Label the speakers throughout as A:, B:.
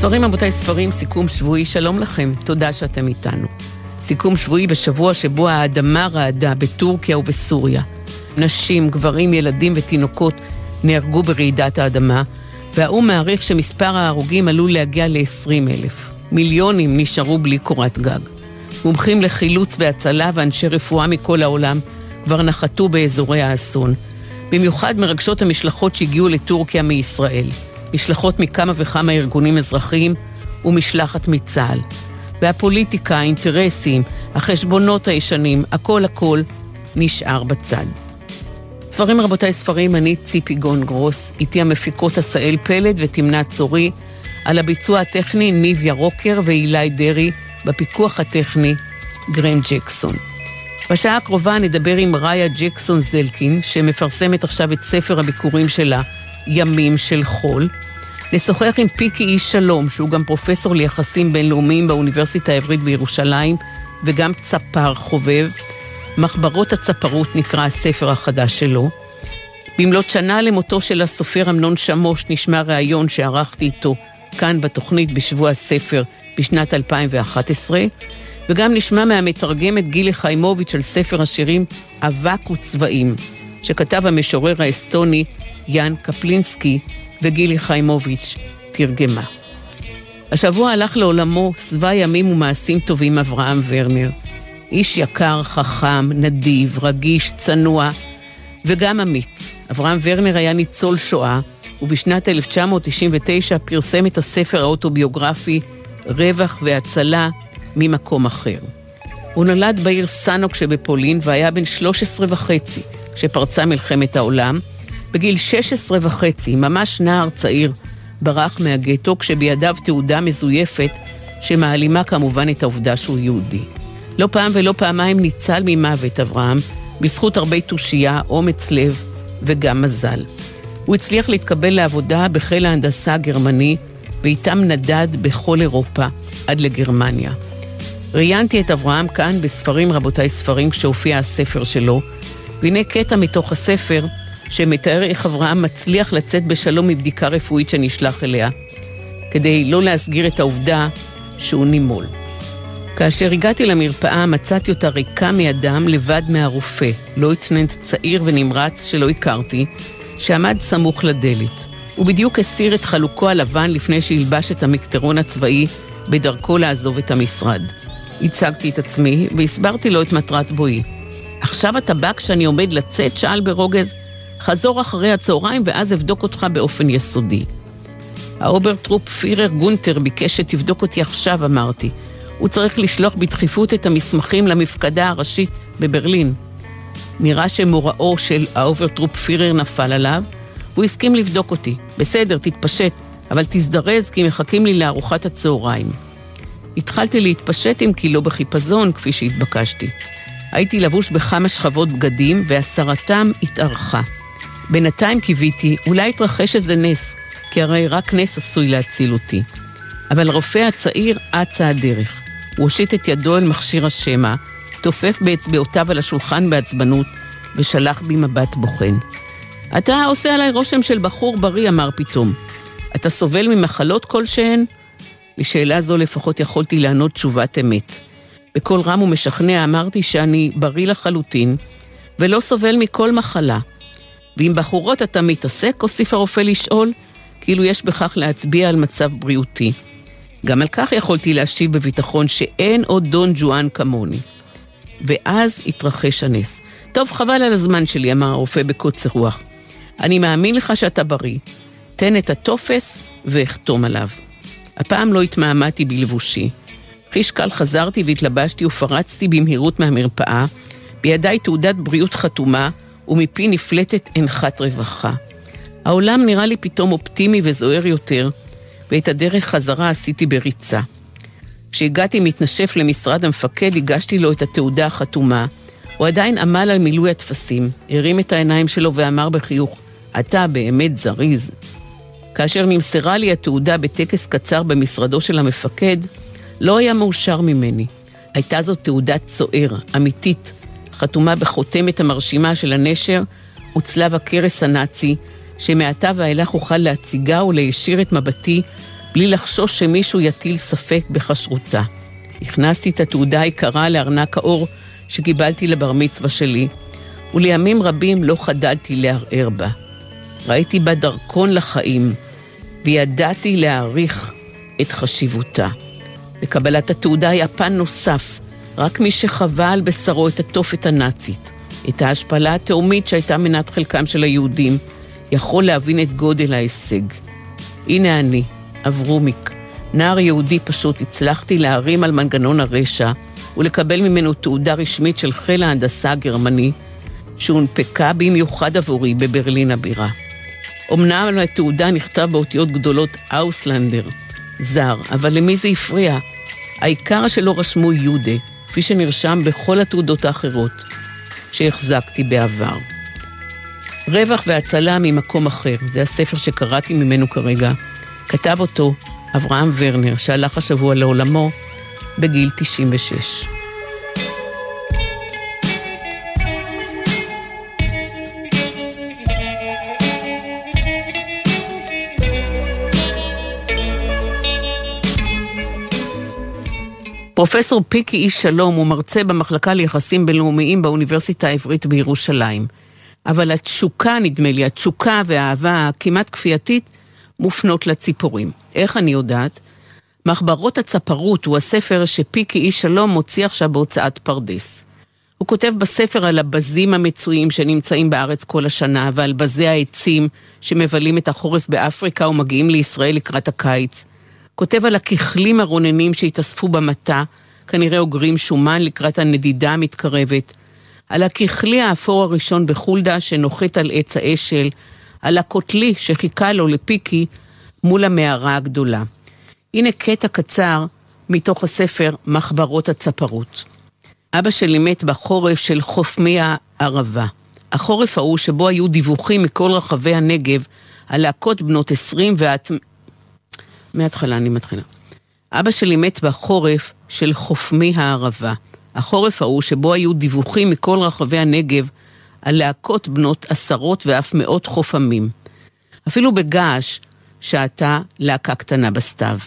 A: ספרים רבותיי, ספרים, סיכום שבועי, שלום לכם, תודה שאתם איתנו. סיכום שבועי בשבוע שבו האדמה רעדה בטורקיה ובסוריה. נשים, גברים, ילדים ותינוקות נהרגו ברעידת האדמה, והאו"ם מעריך שמספר ההרוגים עלול להגיע ל-20 אלף. מיליונים נשארו בלי קורת גג. מומחים לחילוץ והצלה ואנשי רפואה מכל העולם כבר נחתו באזורי האסון. במיוחד מרגשות המשלחות שהגיעו לטורקיה מישראל. משלחות מכמה וכמה ארגונים אזרחיים ומשלחת מצה"ל. והפוליטיקה, האינטרסים, החשבונות הישנים, הכל הכל נשאר בצד. ספרים רבותיי ספרים, אני ציפי גון גרוס, איתי המפיקות עשאל פלד ותמנה צורי, על הביצוע הטכני ניב ירוקר ואילי דרעי, בפיקוח הטכני גרם ג'קסון. בשעה הקרובה נדבר עם ראיה ג'קסון זלקין, שמפרסמת עכשיו את ספר הביקורים שלה, ימים של חול. נשוחח עם פיקי איש שלום, שהוא גם פרופסור ליחסים בינלאומיים באוניברסיטה העברית בירושלים, וגם צפר חובב. מחברות הצפרות נקרא הספר החדש שלו. במלאת שנה למותו של הסופר אמנון שמוש נשמע ראיון שערכתי איתו כאן בתוכנית בשבוע הספר בשנת 2011, וגם נשמע מהמתרגמת גילי חיימוביץ' על ספר השירים אבק וצבעים, שכתב המשורר האסטוני יאן קפלינסקי וגילי חיימוביץ' תרגמה. השבוע הלך לעולמו שבע ימים ומעשים טובים אברהם ורנר. איש יקר, חכם, נדיב, רגיש, צנוע וגם אמיץ. אברהם ורנר היה ניצול שואה, ובשנת 1999 פרסם את הספר האוטוביוגרפי רווח והצלה ממקום אחר. הוא נולד בעיר סאנוק שבפולין והיה בן 13 וחצי כשפרצה מלחמת העולם. בגיל 16 וחצי, ממש נער צעיר, ברח מהגטו כשבידיו תעודה מזויפת שמעלימה כמובן את העובדה שהוא יהודי. לא פעם ולא פעמיים ניצל ממוות אברהם, בזכות הרבה תושייה, אומץ לב וגם מזל. הוא הצליח להתקבל לעבודה בחיל ההנדסה הגרמני, ואיתם נדד בכל אירופה עד לגרמניה. ראיינתי את אברהם כאן בספרים רבותיי ספרים כשהופיע הספר שלו, והנה קטע מתוך הספר שמתאר איך אברהם מצליח לצאת בשלום מבדיקה רפואית שנשלח אליה, כדי לא להסגיר את העובדה שהוא נימול. כאשר הגעתי למרפאה מצאתי אותה ריקה מאדם לבד מהרופא, לא הצננת צעיר ונמרץ שלא הכרתי, שעמד סמוך לדלת. הוא בדיוק הסיר את חלוקו הלבן לפני שילבש את המקטרון הצבאי בדרכו לעזוב את המשרד. הצגתי את עצמי והסברתי לו את מטרת בואי. עכשיו אתה בא כשאני עומד לצאת? שאל ברוגז. חזור אחרי הצהריים ואז אבדוק אותך באופן יסודי. האוברטרופפירר גונטר ביקש שתבדוק אותי עכשיו, אמרתי. הוא צריך לשלוח בדחיפות את המסמכים למפקדה הראשית בברלין. נראה שמוראו של האוברטרופפירר נפל עליו, הוא הסכים לבדוק אותי. בסדר, תתפשט, אבל תזדרז כי מחכים לי לארוחת הצהריים. התחלתי להתפשט אם כי לא בחיפזון, כפי שהתבקשתי. הייתי לבוש בכמה שכבות בגדים, והסרתם התארכה. בינתיים קיוויתי, אולי יתרחש איזה נס, כי הרי רק נס עשוי להציל אותי. אבל הרופא הצעיר אצה הדרך. הוא הושיט את ידו אל מכשיר השמע, תופף באצבעותיו על השולחן בעצבנות, ושלח בי מבט בוחן. אתה עושה עליי רושם של בחור בריא, אמר פתאום. אתה סובל ממחלות כלשהן? לשאלה זו לפחות יכולתי לענות תשובת אמת. בקול רם ומשכנע אמרתי שאני בריא לחלוטין, ולא סובל מכל מחלה. ועם בחורות אתה מתעסק? הוסיף הרופא לשאול, כאילו יש בכך להצביע על מצב בריאותי. גם על כך יכולתי להשיב בביטחון שאין עוד דון ג'ואן כמוני. ואז התרחש הנס. טוב, חבל על הזמן שלי, אמר הרופא בקוצר רוח. אני מאמין לך שאתה בריא. תן את הטופס ואחתום עליו. הפעם לא התמהמהתי בלבושי. חיש קל חזרתי והתלבשתי ופרצתי במהירות מהמרפאה, בידיי תעודת בריאות חתומה, ומפי נפלטת אנחת רווחה. העולם נראה לי פתאום אופטימי וזוהר יותר, ואת הדרך חזרה עשיתי בריצה. כשהגעתי מתנשף למשרד המפקד, הגשתי לו את התעודה החתומה. הוא עדיין עמל על מילוי הטפסים, הרים את העיניים שלו ואמר בחיוך, אתה באמת זריז. כאשר נמסרה לי התעודה בטקס קצר במשרדו של המפקד, לא היה מאושר ממני. הייתה זו תעודת צוער, אמיתית, חתומה בחותמת המרשימה של הנשר וצלב הקרס הנאצי, שמעתה ואילך אוכל להציגה ולהישיר את מבטי בלי לחשוש שמישהו יטיל ספק בכשרותה. הכנסתי את התעודה היקרה לארנק האור שקיבלתי לבר מצווה שלי, ולימים רבים לא חדלתי לערער בה. ראיתי בה דרכון לחיים, וידעתי להעריך את חשיבותה. לקבלת התעודה היה פן נוסף, רק מי שחווה על בשרו את התופת הנאצית, את ההשפלה התהומית שהייתה מנת חלקם של היהודים, יכול להבין את גודל ההישג. הנה אני, אברומיק, נער יהודי פשוט, הצלחתי להרים על מנגנון הרשע ולקבל ממנו תעודה רשמית של חיל ההנדסה הגרמני, שהונפקה במיוחד עבורי בברלין הבירה. אמנם על התעודה נכתב באותיות גדולות אאוסלנדר, זר, אבל למי זה הפריע? העיקר שלא רשמו יהודה, כפי שנרשם בכל התעודות האחרות שהחזקתי בעבר. רווח והצלה ממקום אחר, זה הספר שקראתי ממנו כרגע. כתב אותו אברהם ורנר, שהלך השבוע לעולמו בגיל 96. פרופסור פיקי איש שלום הוא מרצה במחלקה ליחסים בינלאומיים באוניברסיטה העברית בירושלים. אבל התשוקה, נדמה לי, התשוקה והאהבה הכמעט כפייתית מופנות לציפורים. איך אני יודעת? מחברות הצפרות הוא הספר שפיקי איש שלום מוציא עכשיו בהוצאת פרדס. הוא כותב בספר על הבזים המצויים שנמצאים בארץ כל השנה, ועל בזי העצים שמבלים את החורף באפריקה ומגיעים לישראל לקראת הקיץ. כותב על הככלים הרוננים שהתאספו במטע, כנראה אוגרים שומן לקראת הנדידה המתקרבת. על הככלי האפור הראשון בחולדה שנוחת על עץ האשל, על הקוטלי שחיכה לו לפיקי מול המערה הגדולה. הנה קטע קצר מתוך הספר מחברות הצפרות. אבא שלי מת בחורף של חופמי הערבה. החורף ההוא שבו היו דיווחים מכל רחבי הנגב על להקות בנות עשרים ועד... מההתחלה אני מתחילה. אבא שלי מת בחורף של חופמי הערבה. החורף ההוא שבו היו דיווחים מכל רחבי הנגב על להקות בנות עשרות ואף מאות חופמים. אפילו בגעש שעתה להקה קטנה בסתיו.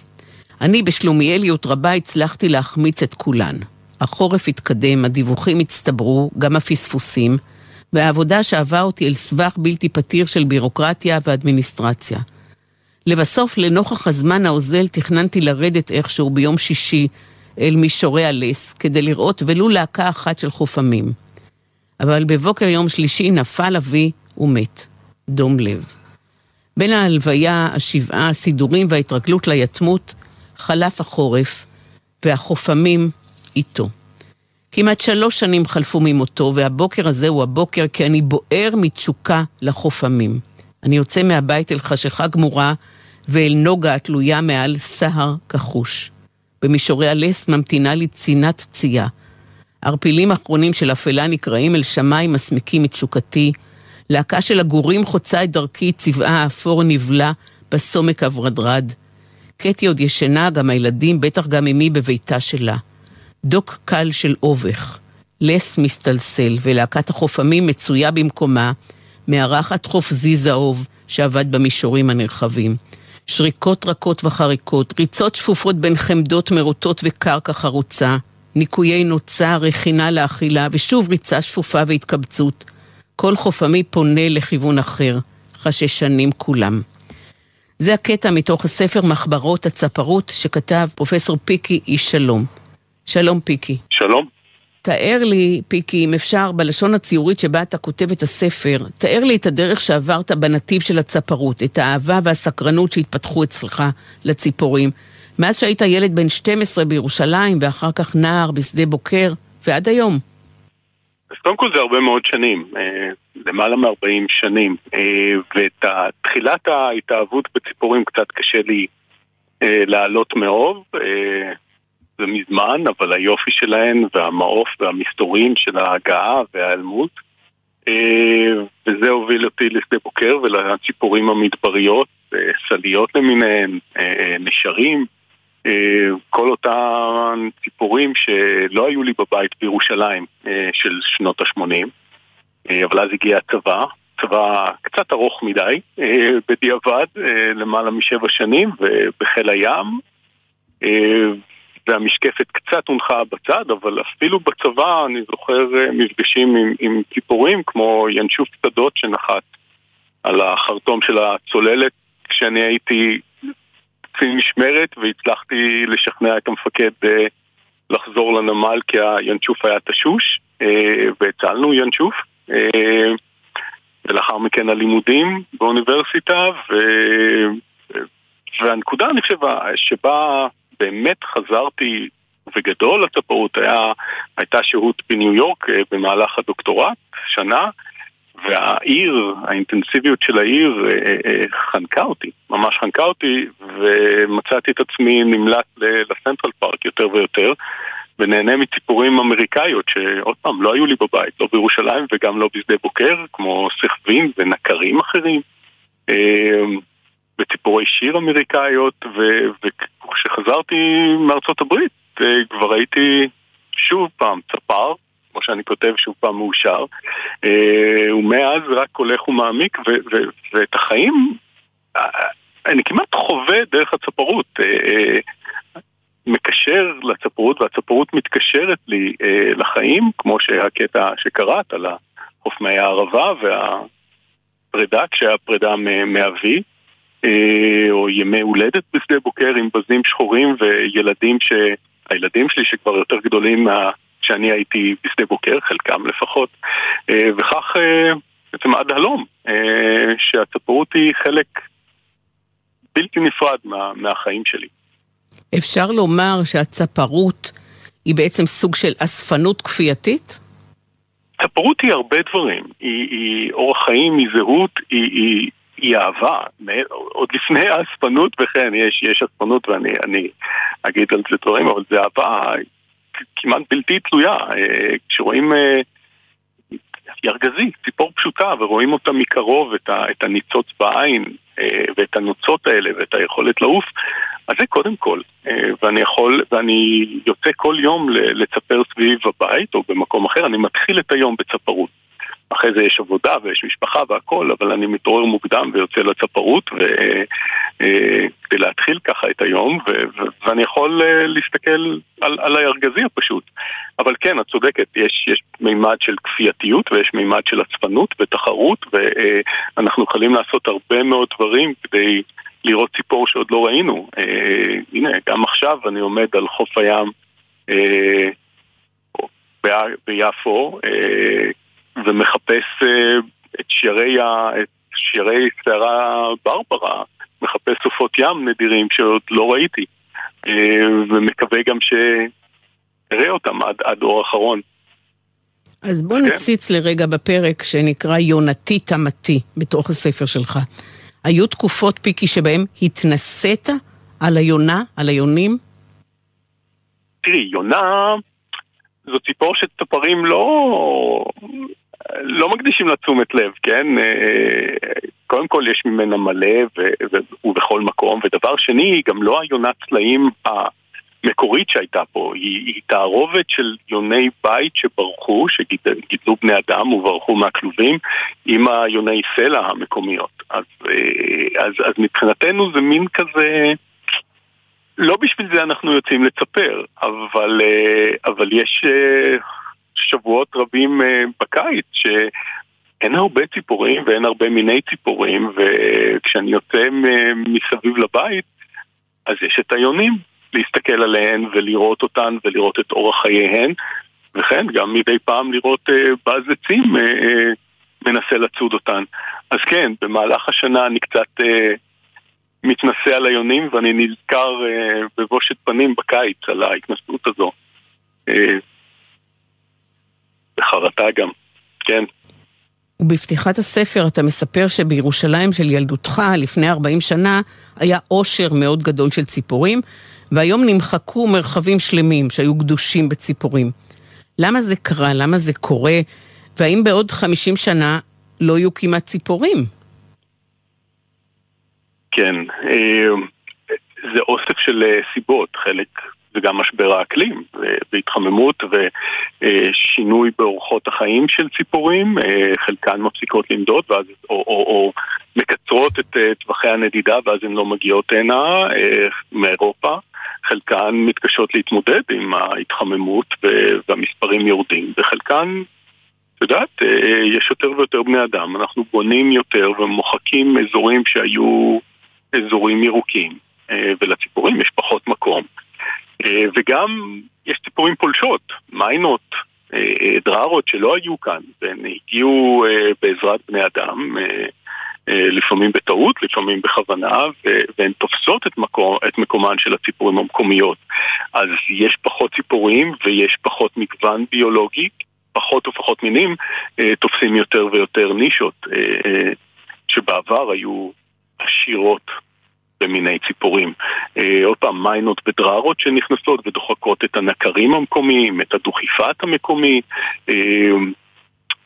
A: אני בשלומיאליות רבה הצלחתי להחמיץ את כולן. החורף התקדם, הדיווחים הצטברו, גם הפספוסים, והעבודה שאהבה אותי אל סבך בלתי פתיר של בירוקרטיה ואדמיניסטרציה. לבסוף, לנוכח הזמן האוזל, תכננתי לרדת איכשהו ביום שישי אל מישורי הלס, כדי לראות ולו להקה אחת של חופמים. אבל בבוקר יום שלישי נפל אבי ומת. דום לב. בין ההלוויה, השבעה, הסידורים וההתרגלות ליתמות, חלף החורף, והחופמים איתו. כמעט שלוש שנים חלפו ממותו, והבוקר הזה הוא הבוקר כי אני בוער מתשוקה לחופמים. אני יוצא מהבית אל חשיכה גמורה ואל נוגה התלויה מעל סהר כחוש. במישורי הלס ממתינה לי צינת צייה. ערפילים אחרונים של אפלה נקראים אל שמיים מסמיקים את תשוקתי. להקה של הגורים חוצה את דרכי, צבעה האפור נבלע בסומק הוורדרד. קטי עוד ישנה, גם הילדים, בטח גם אמי בביתה שלה. דוק קל של אובך, לס מסתלסל, ולהקת החופמים מצויה במקומה, מארחת חוף זיזהוב שעבד במישורים הנרחבים. שריקות רכות וחריקות, ריצות שפופות בין חמדות מרוטות וקרקע חרוצה, ניקויי נוצה, רכינה לאכילה, ושוב ריצה שפופה והתקבצות. כל חופמי פונה לכיוון אחר, חששנים כולם. זה הקטע מתוך הספר מחברות הצפרות שכתב פרופסור פיקי איש שלום. שלום פיקי.
B: שלום.
A: תאר לי, פיקי, אם אפשר, בלשון הציורית שבה אתה כותב את הספר, תאר לי את הדרך שעברת בנתיב של הצפרות, את האהבה והסקרנות שהתפתחו אצלך לציפורים. מאז שהיית ילד בן 12 בירושלים, ואחר כך נער בשדה בוקר, ועד היום.
B: אז קודם כל זה הרבה מאוד שנים, אה, למעלה מ-40 שנים, אה, ואת תחילת ההתאהבות בציפורים קצת קשה לי אה, להעלות מאוב. זה מזמן, אבל היופי שלהן והמעוף והמסתורים של ההגעה וההיעלמות. וזה הוביל אותי לשדה בוקר ולציפורים המדבריות, סליות למיניהן, נשרים. כל אותם ציפורים שלא היו לי בבית בירושלים של שנות ה-80, אבל אז הגיע הצבא, צבא קצת ארוך מדי, אה, בדיעבד, אה, למעלה משבע שנים, ובחיל הים, והמשקפת קצת הונחה בצד, אבל אפילו בצבא אני זוכר מפגשים עם, עם ציפורים כמו ינשוף שדות שנחת על החרטום של הצוללת כשאני הייתי קצין משמרת והצלחתי לשכנע את המפקד לחזור לנמל כי הינשוף היה תשוש והצלנו ינשוף ולאחר מכן הלימודים באוניברסיטה, ו... והנקודה, אני חושב, שבה באמת חזרתי וגדול לצפרות היה, הייתה שהות בניו יורק אה, במהלך הדוקטורט, שנה, והעיר, האינטנסיביות של העיר אה, אה, חנקה אותי, ממש חנקה אותי, ומצאתי את עצמי נמלט לסנטרל פארק יותר ויותר. ונהנה מציפורים אמריקאיות שעוד פעם לא היו לי בבית, לא בירושלים וגם לא בשדה בוקר, כמו סחבים ונקרים אחרים, וציפורי שיר אמריקאיות, וכשחזרתי מארצות הברית אה, כבר הייתי שוב פעם צפר, כמו שאני כותב, שוב פעם מאושר, אה, ומאז רק הולך ומעמיק, ואת החיים אה, אני כמעט חווה דרך הצפרות. מקשר לצפרות, והצפרות מתקשרת לי לחיים, כמו שהקטע שקראת על החוף מי הערבה והפרידה, כשהפרידה מאבי, אה, או ימי הולדת בשדה בוקר עם בזים שחורים וילדים ש... הילדים שלי שכבר יותר גדולים מה... שאני הייתי בשדה בוקר, חלקם לפחות, אה, וכך אה, בעצם עד הלום, אה, שהצפרות היא חלק בלתי נפרד מה, מהחיים שלי.
A: אפשר לומר שהצפרות היא בעצם סוג של אספנות כפייתית?
B: צפרות היא הרבה דברים. היא, היא אורח חיים, היא זהות, היא, היא, היא אהבה. עוד לפני האספנות, וכן, יש, יש אספנות ואני אגיד על זה דברים, אבל זה אהבה כמעט בלתי תלויה. אה, כשרואים אה, ירגזי, ציפור פשוטה, ורואים אותה מקרוב, את, ה, את הניצוץ בעין, אה, ואת הנוצות האלה, ואת היכולת לעוף, אז זה קודם כל, ואני יכול, ואני יוצא כל יום לצפר סביב הבית או במקום אחר, אני מתחיל את היום בצפרות. אחרי זה יש עבודה ויש משפחה והכל, אבל אני מתעורר מוקדם ויוצא לצפרות אה, להתחיל ככה את היום, ו- ואני יכול אה, להסתכל על, על הירגזי הפשוט. אבל כן, את צודקת, יש, יש מימד של כפייתיות ויש מימד של עצפנות ותחרות, ואנחנו יכולים לעשות הרבה מאוד דברים כדי... לראות ציפור שעוד לא ראינו. אה, הנה, גם עכשיו אני עומד על חוף הים אה, ביפו אה, ומחפש אה, את שירי, ה, את שירי שערה ברברה, מחפש סופות ים נדירים שעוד לא ראיתי, אה, ומקווה גם שאראה אותם עד, עד אור אחרון.
A: אז בוא כן. נציץ לרגע בפרק שנקרא יונתי תמתי בתוך הספר שלך. היו תקופות, פיקי, שבהן התנסית על היונה, על היונים?
B: תראי, יונה זו ציפור שצפרים לא... לא מקדישים לה תשומת לב, כן? אה, קודם כל יש ממנה מלא ובכל מקום, ודבר שני, גם לא היונת צלעים המקורית שהייתה פה, היא, היא תערובת של יוני בית שברחו, שגידלו בני אדם וברחו מהכלובים, עם היוני סלע המקומיות. אז, אה, אז, אז מבחינתנו זה מין כזה... לא בשביל זה אנחנו יוצאים לצפר, אבל, אה, אבל יש אה, שבועות רבים בקיץ שאין הרבה ציפורים ואין הרבה מיני ציפורים, וכשאני יוצא מסביב לבית, אז יש את היונים, להסתכל עליהן ולראות אותן ולראות את אורח חייהן, וכן, גם מדי פעם לראות בז עצים מנסה לצוד אותן. אז כן, במהלך השנה אני קצת אה, מתנסה על היונים ואני נזכר אה, בבושת פנים בקיץ על ההתנסות הזו. אה, בחרטה גם, כן.
A: ובפתיחת הספר אתה מספר שבירושלים של ילדותך, לפני 40 שנה, היה עושר מאוד גדול של ציפורים, והיום נמחקו מרחבים שלמים שהיו גדושים בציפורים. למה זה קרה? למה זה קורה? והאם בעוד 50 שנה לא יהיו כמעט ציפורים?
B: כן, אה, זה אוסף של אה, סיבות, חלק זה גם משבר האקלים והתחממות ושינוי באורחות החיים של ציפורים, חלקן מפסיקות לנדוד ואז, או, או, או מקצרות את טווחי הנדידה ואז הן לא מגיעות הנה מאירופה. חלקן מתקשות להתמודד עם ההתחממות והמספרים יורדים, וחלקן, יודעת, יש יותר ויותר בני אדם, אנחנו בונים יותר ומוחקים אזורים שהיו אזורים ירוקים, ולציפורים יש פחות מקום. וגם יש ציפורים פולשות, מיינות, דררות שלא היו כאן, והן הגיעו בעזרת בני אדם. אה, לפעמים בטעות, לפעמים בכוונה, והן תופסות את, מקום, את מקומן של הציפורים המקומיות. אז יש פחות ציפורים ויש פחות מגוון ביולוגי, פחות ופחות מינים אה, תופסים יותר ויותר נישות, אה, שבעבר היו עשירות במיני ציפורים. עוד פעם, מיינות ודררות שנכנסות ודוחקות את הנקרים המקומיים, את הדוכיפת המקומי.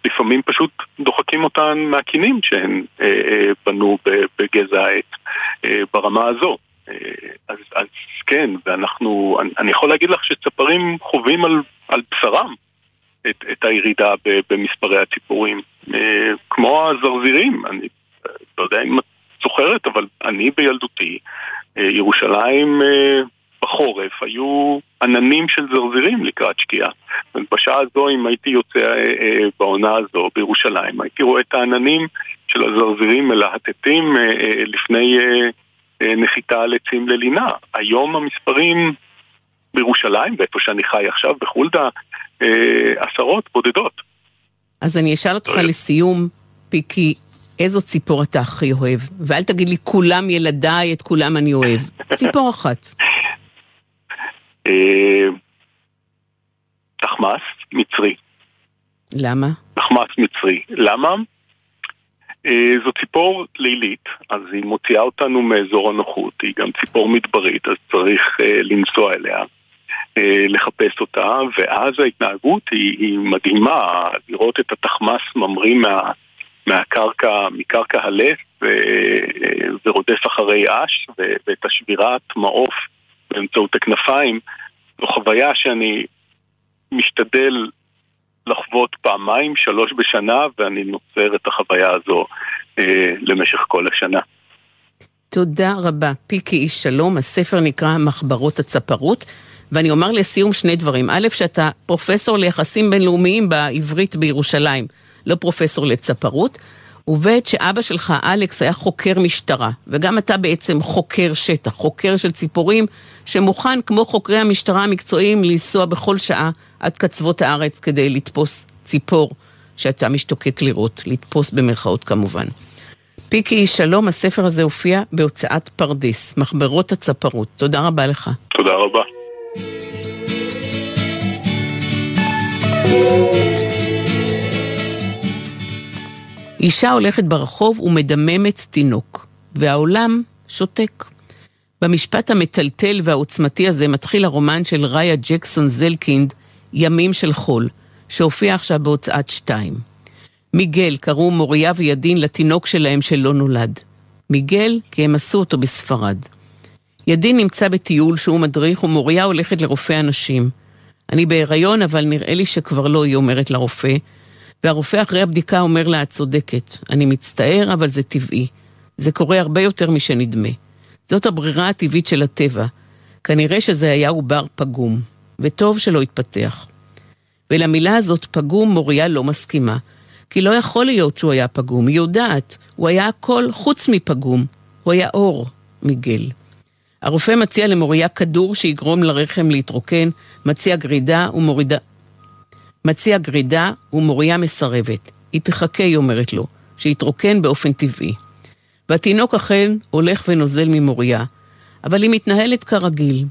B: לפעמים פשוט דוחקים אותן מהקינים שהן אה, אה, בנו בגזע העץ אה, ברמה הזו. אה, אז, אז כן, ואנחנו, אני, אני יכול להגיד לך שצפרים חווים על, על בשרם את, את הירידה ב, במספרי הציפורים, אה, כמו הזרזירים, אני לא יודע אם את זוכרת, אבל אני בילדותי, אה, ירושלים אה, בחורף היו עננים של זרזירים לקראת שקיעה. בשעה הזו, אם הייתי יוצא אה, בעונה הזו בירושלים, הייתי רואה את העננים של הזרזירים מלהטטים לפני נחיתה על עצים ללינה. היום המספרים בירושלים, ואיפה שאני חי עכשיו, בחולדה, עשרות בודדות.
A: אז אני אשאל אותך לסיום, פיקי, איזו ציפור אתה הכי אוהב? ואל תגיד לי, כולם ילדיי, את כולם אני אוהב. ציפור אחת.
B: תחמאס מצרי.
A: למה?
B: תחמאס מצרי. למה? אה, זו ציפור לילית, אז היא מוציאה אותנו מאזור הנוחות, היא גם ציפור מדברית, אז צריך אה, לנסוע אליה, אה, לחפש אותה, ואז ההתנהגות היא, היא מדהימה, לראות את התחמאס ממריא מה, מהקרקע, מקרקע הלף, ו, ורודף אחרי אש, ואת השבירת מעוף באמצעות הכנפיים, זו חוויה שאני משתדל לחוות פעמיים, שלוש בשנה, ואני נוצר את החוויה הזו אה, למשך כל השנה.
A: תודה רבה. פיקי איש שלום, הספר נקרא מחברות הצפרות. ואני אומר לסיום שני דברים. א', שאתה פרופסור ליחסים בינלאומיים בעברית בירושלים, לא פרופסור לצפרות. וב' שאבא שלך, אלכס, היה חוקר משטרה, וגם אתה בעצם חוקר שטח, חוקר של ציפורים, שמוכן, כמו חוקרי המשטרה המקצועיים, לנסוע בכל שעה עד קצוות הארץ כדי לתפוס ציפור שאתה משתוקק לראות, לתפוס במרכאות כמובן. פיקי, שלום, הספר הזה הופיע בהוצאת פרדס, מחברות הצפרות. תודה רבה לך.
B: תודה רבה.
A: אישה הולכת ברחוב ומדממת תינוק, והעולם שותק. במשפט המטלטל והעוצמתי הזה מתחיל הרומן של ראיה ג'קסון זלקינד, ימים של חול, שהופיע עכשיו בהוצאת שתיים. מיגל קראו מוריה וידין לתינוק שלהם שלא נולד. מיגל, כי הם עשו אותו בספרד. ידין נמצא בטיול שהוא מדריך ומוריה הולכת לרופא הנשים. אני בהיריון, אבל נראה לי שכבר לא, היא אומרת לרופא, והרופא אחרי הבדיקה אומר לה, את צודקת, אני מצטער, אבל זה טבעי. זה קורה הרבה יותר משנדמה. זאת הברירה הטבעית של הטבע. כנראה שזה היה עובר פגום, וטוב שלא התפתח. ולמילה הזאת פגום מוריה לא מסכימה, כי לא יכול להיות שהוא היה פגום, היא יודעת, הוא היה הכל חוץ מפגום, הוא היה אור, מיגל. הרופא מציע למוריה כדור שיגרום לרחם להתרוקן, מציע גרידה ומורידה... מציע גרידה ומוריה מסרבת. היא תחכה, היא אומרת לו, שיתרוקן באופן טבעי. והתינוק אכן הולך ונוזל ממוריה, אבל היא מתנהלת כרגיל.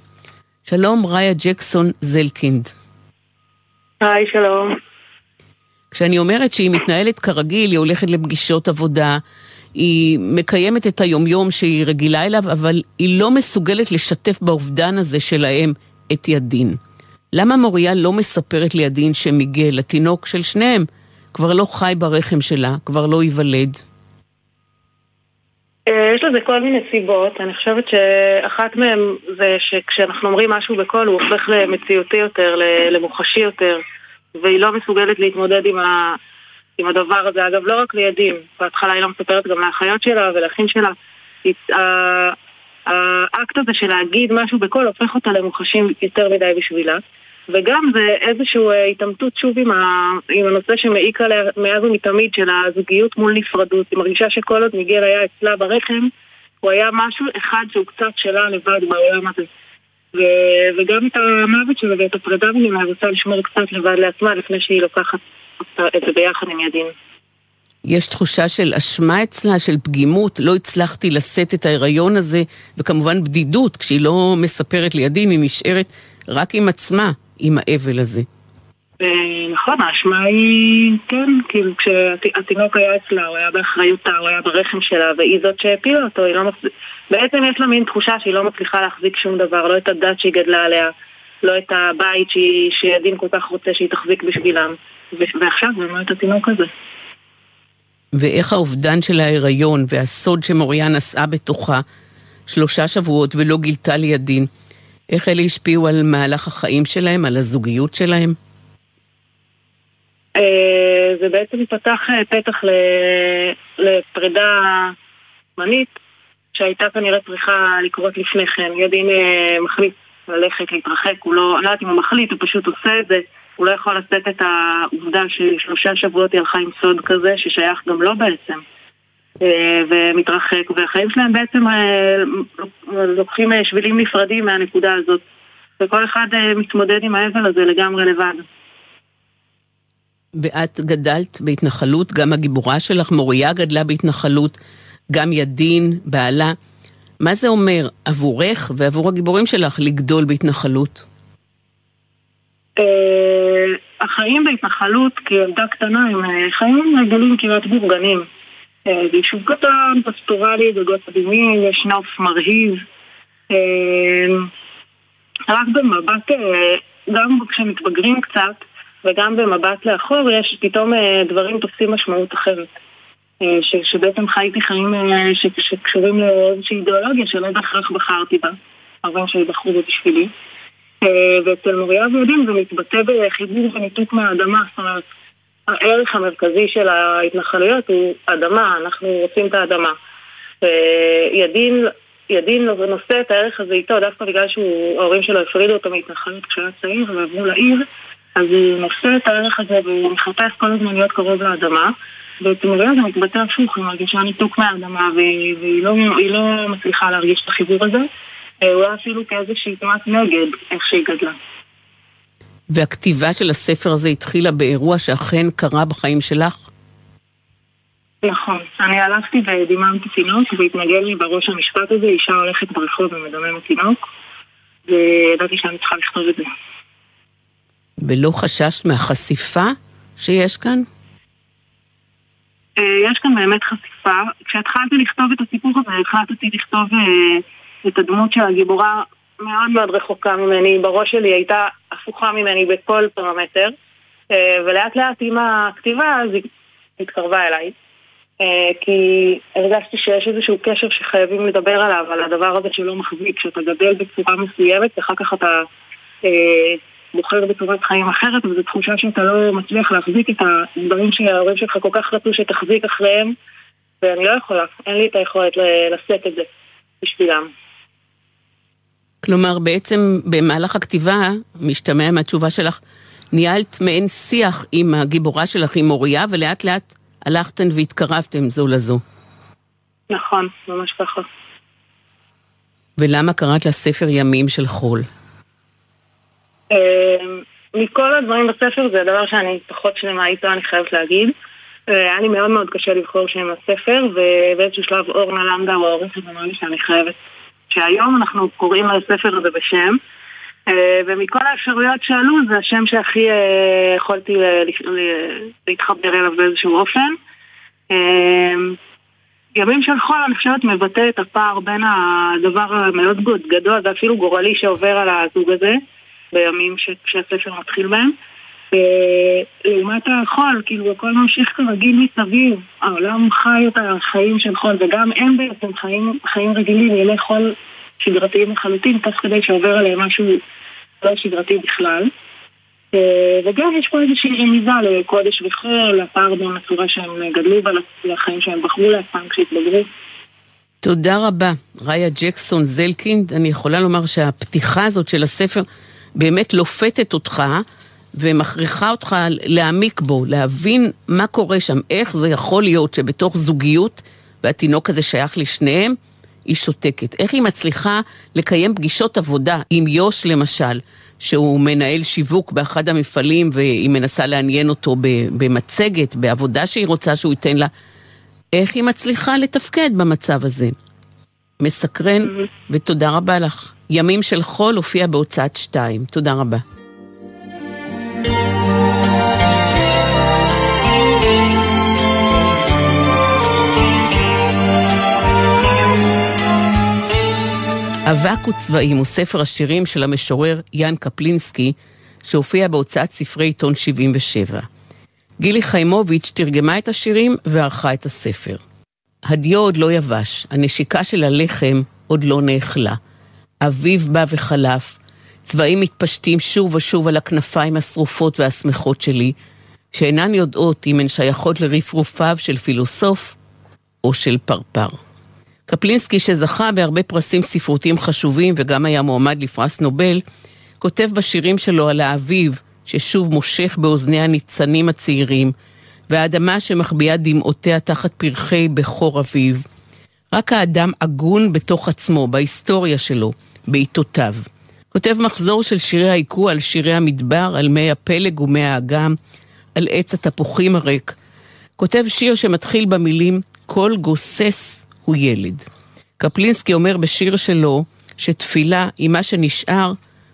A: שלום, ראיה ג'קסון זלקינד.
C: היי, שלום.
A: כשאני אומרת שהיא מתנהלת כרגיל, היא הולכת לפגישות עבודה, היא מקיימת את היומיום שהיא רגילה אליו, אבל היא לא מסוגלת לשתף באובדן הזה שלהם את ידין. למה מוריה לא מספרת לידין שמיגל, התינוק של שניהם, כבר לא חי ברחם שלה, כבר לא ייוולד?
C: אה, יש לזה כל מיני סיבות, אני חושבת שאחת מהן זה שכשאנחנו אומרים משהו בקול הוא הופך למציאותי יותר, למוחשי יותר, והיא לא מסוגלת להתמודד עם, ה... עם הדבר הזה. אגב, לא רק לילדים, בהתחלה היא לא מספרת גם לאחיות שלה ולאחים שלה. האקט הזה של להגיד משהו בקול הופך אותה למוחשים יותר מדי בשבילה. וגם זה איזושהי אה, התעמתות שוב עם, ה, עם הנושא שמעיק עליה מאז ומתמיד של הזוגיות מול נפרדות. היא מרגישה שכל עוד מיגל היה אצלה ברחם, הוא היה משהו אחד שהוא קצת שלה לבד בעולם הזה. ו, וגם את המוות שלו ואת הפרידה ממנה היא רוצה לשמור קצת לבד לעצמה לפני שהיא לוקחת את זה ביחד עם ידין.
A: יש תחושה של אשמה אצלה, של פגימות, לא הצלחתי לשאת את ההיריון הזה, וכמובן בדידות, כשהיא לא מספרת לידין, היא נשארת רק עם עצמה. עם האבל הזה.
C: אה, נכון, האשמה היא, כן, כאילו כשהתינוק היה אצלה, הוא היה באחריותה, הוא היה ברחם שלה, והיא זאת שהפילה אותו, היא לא מצליחה... בעצם יש לה מין תחושה שהיא לא מצליחה להחזיק שום דבר, לא את הדת שהיא גדלה עליה, לא את הבית שידין כל כך רוצה שהיא תחזיק בשבילם. ועכשיו באמת את התינוק הזה.
A: ואיך האובדן של ההיריון והסוד שמוריה נשאה בתוכה שלושה שבועות ולא גילתה לידין, איך אלה השפיעו על מהלך החיים שלהם, על הזוגיות שלהם?
C: אה, זה בעצם פתח אה, פתח לפרידה זמנית שהייתה כנראה צריכה לקרות לפני כן. ידין אה, מחליט ללכת, להתרחק, הוא לא, לא יודעת אם הוא מחליט, הוא פשוט עושה את זה. הוא לא יכול לשאת את העובדה ששלושה שבועות היא הלכה עם סוד כזה ששייך גם לו בעצם. אה, ומתרחק, והחיים שלהם בעצם אה, לוקחים אה, שבילים נפרדים מהנקודה הזאת. וכל אחד מתמודד עם האבל הזה לגמרי לבד.
A: ואת גדלת בהתנחלות, גם הגיבורה שלך, מוריה גדלה בהתנחלות, גם ידין, בעלה. מה זה אומר עבורך ועבור הגיבורים שלך לגדול בהתנחלות?
C: החיים בהתנחלות כילדה קטנה הם חיים רגילים כמעט בורגנים. אה, יישוב קטן, פסטורלי, גגות אדומים, יש נוף מרהיב. אה, רק במבט, אה, גם כשמתבגרים קצת, וגם במבט לאחור, יש פתאום דברים תופסים משמעות אחרת. ש, שבעצם חייתי חיים ש, שקשורים לאיזושהי אידיאולוגיה שלא בהכרח בחרתי בה, הרבה שלי בחרו בה בשבילי. ואצל מוריה ויהודים זה מתבטא בחיבור וניתוק מהאדמה, זאת אומרת, הערך המרכזי של ההתנחלויות הוא אדמה, אנחנו רוצים את האדמה. ידין, ידין נושא את הערך הזה איתו דווקא בגלל שההורים שלו הפרידו אותו מהתנחלות כשהוא היה צעיר ועברו לעיר, אז הוא נושא את הערך הזה והוא מחפש כל הזמן להיות קרוב לאדמה. ובתמוריה זה מתבטא הפוך, היא מרגישה ניתוק מהאדמה והיא לא, לא מצליחה להרגיש את החיבור הזה. אולי אפילו כאיזושהי תנועת נגד, איך שהיא גדלה.
A: והכתיבה של הספר הזה התחילה באירוע שאכן קרה בחיים שלך?
C: נכון. אני הלכתי ודיממתי תינוק והתנגל לי בראש המשפט הזה, אישה הולכת ברחוב ומדממת תינוק, וידעתי שאני צריכה לכתוב את זה.
A: ולא חששת מהחשיפה שיש כאן?
C: אה, יש כאן באמת חשיפה. כשהתחלתי לכתוב את הסיפור הזה, החלטתי לכתוב אה, את הדמות של הגיבורה מאוד מאוד רחוקה ממני, בראש שלי הייתה הפוכה ממני בכל פרמטר, אה, ולאט לאט עם הכתיבה אז היא התקרבה אליי. אה, כי הרגשתי שיש איזשהו קשר שחייבים לדבר עליו, על הדבר הזה שלא מחזיק, כשאתה גדל בצורה מסוימת, ואחר כך אתה אה, בוחר בצורת חיים אחרת, וזו תחושה שאתה לא מצליח להחזיק את הדברים שההורים שלך כל כך רצו שתחזיק אחריהם, ואני לא יכולה, אין לי את היכולת לשאת את זה בשבילם.
A: כלומר, בעצם במהלך הכתיבה, משתמע מהתשובה שלך, ניהלת מעין שיח עם הגיבורה שלך, עם מוריה, ולאט לאט הלכתן והתקרבתם זו לזו.
C: נכון, ממש ככה.
A: ולמה קראת לספר ימים של חול?
C: אמ, מכל הדברים בספר זה הדבר שאני פחות שלמה איתו, אני חייבת להגיד. אה, היה לי מאוד מאוד קשה לבחור שם הספר, ובאיזשהו שלב אורנה למדה הוא העורכת אמרה לי שאני חייבת שהיום אנחנו קוראים לספר הזה בשם, אה, ומכל האפשרויות שעלו זה השם שהכי אה, יכולתי להתחבר אליו באיזשהו אופן. אה, ימים של חול, אני חושבת, מבטא את הפער בין הדבר המאוד גדול ואפילו גורלי שעובר על הזוג הזה, בימים שהספר מתחיל בהם, לעומת החול, כאילו הכל ממשיך כרגיל מסביב, העולם חי את החיים של חול, וגם הם בעצם חיים, חיים רגילים, ימי חול שגרתיים לחלוטין, תוך כדי שעובר עליהם משהו לא שגרתי בכלל. אה, וגם יש פה איזושהי רמיזה לקודש וחול, הפער בין הצורה שהם גדלו בה לחיים שהם בחרו לעצמם כשהתבגרו.
A: תודה רבה, ראיה ג'קסון זלקינד. אני יכולה לומר שהפתיחה הזאת של הספר באמת לופתת אותך ומכריחה אותך להעמיק בו, להבין מה קורה שם, איך זה יכול להיות שבתוך זוגיות, והתינוק הזה שייך לשניהם, היא שותקת. איך היא מצליחה לקיים פגישות עבודה עם יוש למשל, שהוא מנהל שיווק באחד המפעלים והיא מנסה לעניין אותו במצגת, בעבודה שהיא רוצה שהוא ייתן לה. איך היא מצליחה לתפקד במצב הזה? מסקרן, ותודה רבה לך. ימים של חול הופיע בהוצאת שתיים. תודה רבה. אבק וצבעים הוא ספר השירים של המשורר יאן קפלינסקי, שהופיע בהוצאת ספרי עיתון 77. גילי חיימוביץ' תרגמה את השירים וערכה את הספר. הדיו עוד לא יבש, הנשיקה של הלחם עוד לא נאכלה. אביב בא וחלף, צבעים מתפשטים שוב ושוב על הכנפיים השרופות והשמחות שלי, שאינן יודעות אם הן שייכות לרפרופיו של פילוסוף או של פרפר. קפלינסקי, שזכה בהרבה פרסים ספרותיים חשובים וגם היה מועמד לפרס נובל, כותב בשירים שלו על האביב ששוב מושך באוזני הניצנים הצעירים, והאדמה שמחביאה דמעותיה תחת פרחי בכור אביב. רק האדם הגון בתוך עצמו, בהיסטוריה שלו, בעיתותיו. כותב מחזור של שירי העיקו על שירי המדבר, על מי הפלג ומי האגם, על עץ התפוחים הריק. כותב שיר שמתחיל במילים "כל גוסס הוא ילד". קפלינסקי אומר בשיר שלו שתפילה היא מה שנשאר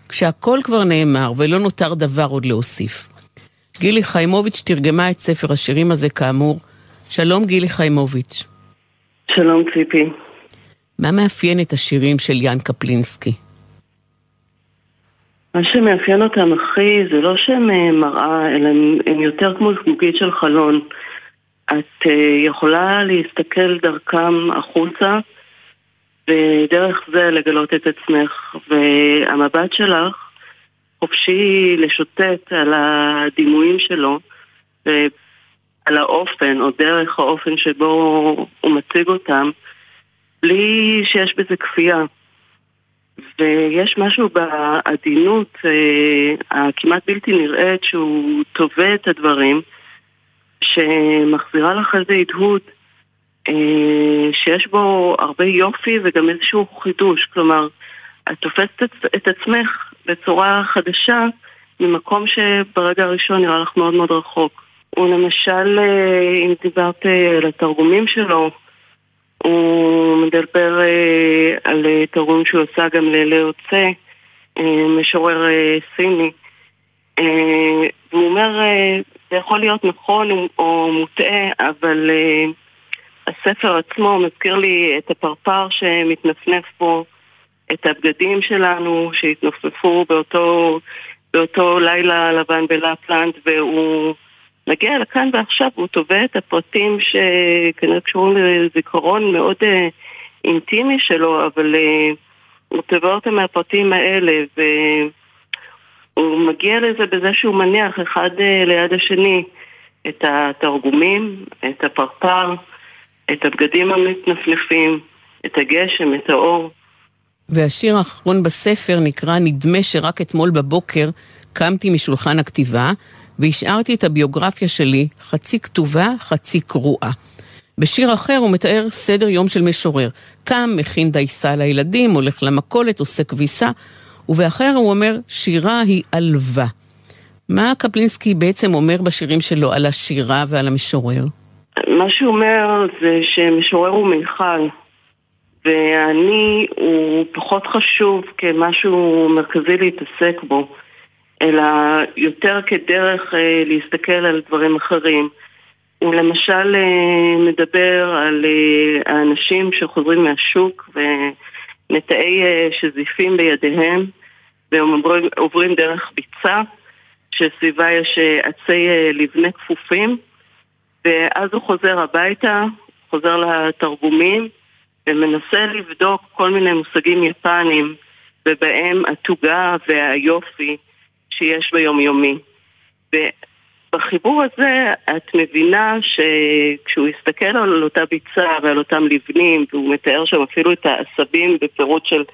A: כשהכל כבר נאמר ולא נותר דבר עוד להוסיף. גילי חיימוביץ' תרגמה את ספר השירים הזה כאמור. שלום גילי חיימוביץ'.
D: שלום ציפי.
A: מה מאפיין את השירים של יאן קפלינסקי?
D: מה שמאפיין אותם הכי זה לא שהם אה, מראה, אלא הם, הם יותר כמו זגוגית של חלון. את uh, יכולה להסתכל דרכם החוצה ודרך זה לגלות את עצמך. והמבט שלך חופשי לשוטט על הדימויים שלו ועל האופן או דרך האופן שבו הוא מציג אותם בלי שיש בזה כפייה. ויש משהו בעדינות אה, הכמעט בלתי נראית שהוא תובע את הדברים שמחזירה לך איזה הדהוד אה, שיש בו הרבה יופי וגם איזשהו חידוש. כלומר, את תופסת את עצמך בצורה חדשה ממקום שברגע הראשון נראה לך מאוד מאוד רחוק. הוא למשל, אה, אם דיברת על התרגומים שלו, הוא מדבר על תרגום שהוא עשה גם ללאו צה, משורר סיני. והוא אומר, זה יכול להיות נכון או מוטעה, אבל הספר עצמו מזכיר לי את הפרפר שמתנפנף פה, את הבגדים שלנו שהתנופפו באותו, באותו לילה לבן בלפלנד, והוא מגיע לכאן ועכשיו, והוא תובע את הפרטים שכנראה קשורים לזיכרון מאוד uh, אינטימי שלו, אבל uh, הוא תובע אותם מהפרטים האלה, והוא מגיע לזה בזה שהוא מניח אחד uh, ליד השני את התרגומים, את הפרפר. את הבגדים המתנפנפים, את הגשם, את האור.
A: והשיר האחרון בספר נקרא "נדמה שרק אתמול בבוקר קמתי משולחן הכתיבה והשארתי את הביוגרפיה שלי חצי כתובה, חצי קרואה". בשיר אחר הוא מתאר סדר יום של משורר. קם, מכין דייסה לילדים, הולך למכולת, עושה כביסה, ובאחר הוא אומר, שירה היא עלווה. מה קפלינסקי בעצם אומר בשירים שלו על השירה ועל המשורר?
D: מה שהוא אומר זה שמשורר הוא מיכל, ואני הוא פחות חשוב כמשהו מרכזי להתעסק בו, אלא יותר כדרך אה, להסתכל על דברים אחרים. הוא למשל אה, מדבר על אה, האנשים שחוזרים מהשוק אה, שזיפים בידיהם, והם עוברים, עוברים דרך ביצה, שסביבה יש עצי לבנה כפופים, ואז הוא חוזר הביתה, חוזר לתרגומים, ומנסה לבדוק כל מיני מושגים יפניים, ובהם התוגה והיופי שיש ביומיומי. ובחיבור הזה את מבינה שכשהוא הסתכל על אותה ביצה ועל אותם לבנים, והוא מתאר שם אפילו את העשבים בפירוט של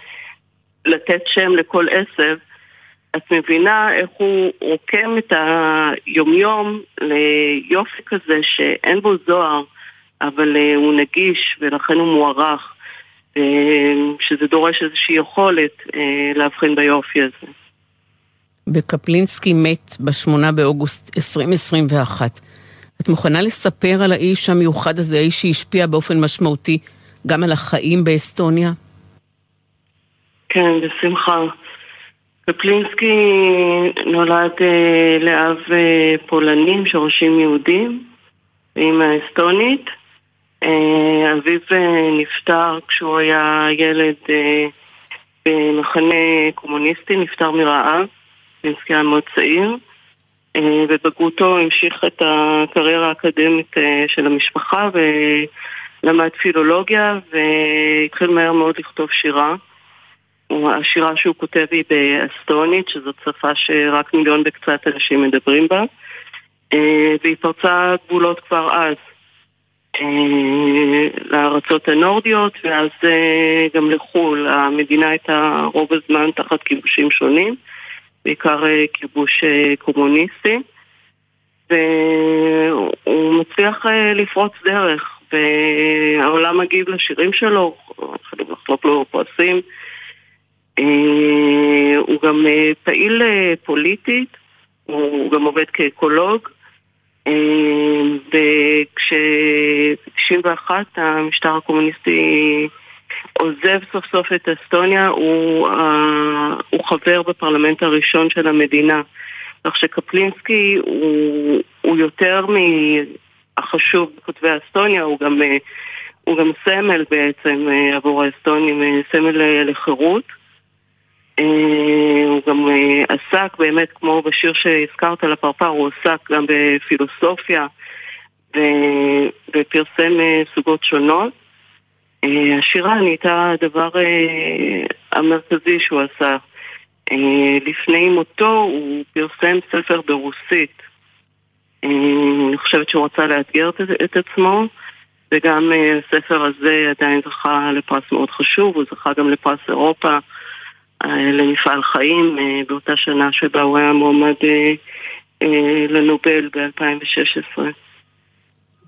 D: לתת שם לכל עשב, את מבינה איך הוא רוקם את היומיום ליופי כזה שאין בו זוהר, אבל אה, הוא נגיש ולכן הוא מוערך, אה, שזה דורש איזושהי יכולת אה, להבחין ביופי הזה.
A: וקפלינסקי מת ב-8 באוגוסט 2021. את מוכנה לספר על האיש המיוחד הזה, האיש שהשפיע באופן משמעותי גם על החיים באסטוניה?
D: כן, בשמחה. קפלינסקי נולד אה, לאב אה, פולנים, שורשים יהודים, ואימא אסטונית. אה, אביו אה, נפטר כשהוא היה ילד במחנה קומוניסטי, נפטר מרעב, היה מאוד צעיר. אה, בבגרותו המשיך את הקריירה האקדמית אה, של המשפחה ולמד פילולוגיה והתחיל מהר מאוד לכתוב שירה. השירה שהוא כותב היא באסטונית, שזאת שפה שרק מיליון וקצת אנשים מדברים בה, אה, והיא פרצה גבולות כבר אז לארצות הנורדיות, ואז גם לחו"ל. המדינה הייתה רוב הזמן תחת כיבושים שונים, בעיקר כיבוש קומוניסטי, והוא מצליח לפרוץ דרך, והעולם מגיב לשירים שלו, יכולים לחלוק לו פרסים. אה, הוא גם אה, פעיל אה, פוליטית, הוא גם עובד כאקולוג, וכש-91 המשטר הקומוניסטי עוזב סוף סוף את אסטוניה, הוא, הוא חבר בפרלמנט הראשון של המדינה. כך שקפלינסקי הוא, הוא יותר מהחשוב בכותבי אסטוניה, הוא גם, הוא גם סמל בעצם עבור האסטונים, סמל לחירות. אה, הוא גם אה, עסק באמת, כמו בשיר שהזכרת על הפרפר, הוא עסק גם בפילוסופיה ופרסם אה, סוגות שונות. השירה נהייתה הדבר המרכזי שהוא עשה. לפני מותו הוא פרסם ספר ברוסית. אני חושבת שהוא רצה לאתגר את עצמו, וגם הספר הזה עדיין זכה לפרס מאוד חשוב, הוא זכה גם לפרס אירופה. אה, למפעל חיים אה, באותה שנה שבה הוא היה מועמד אה, לנובל ב-2016.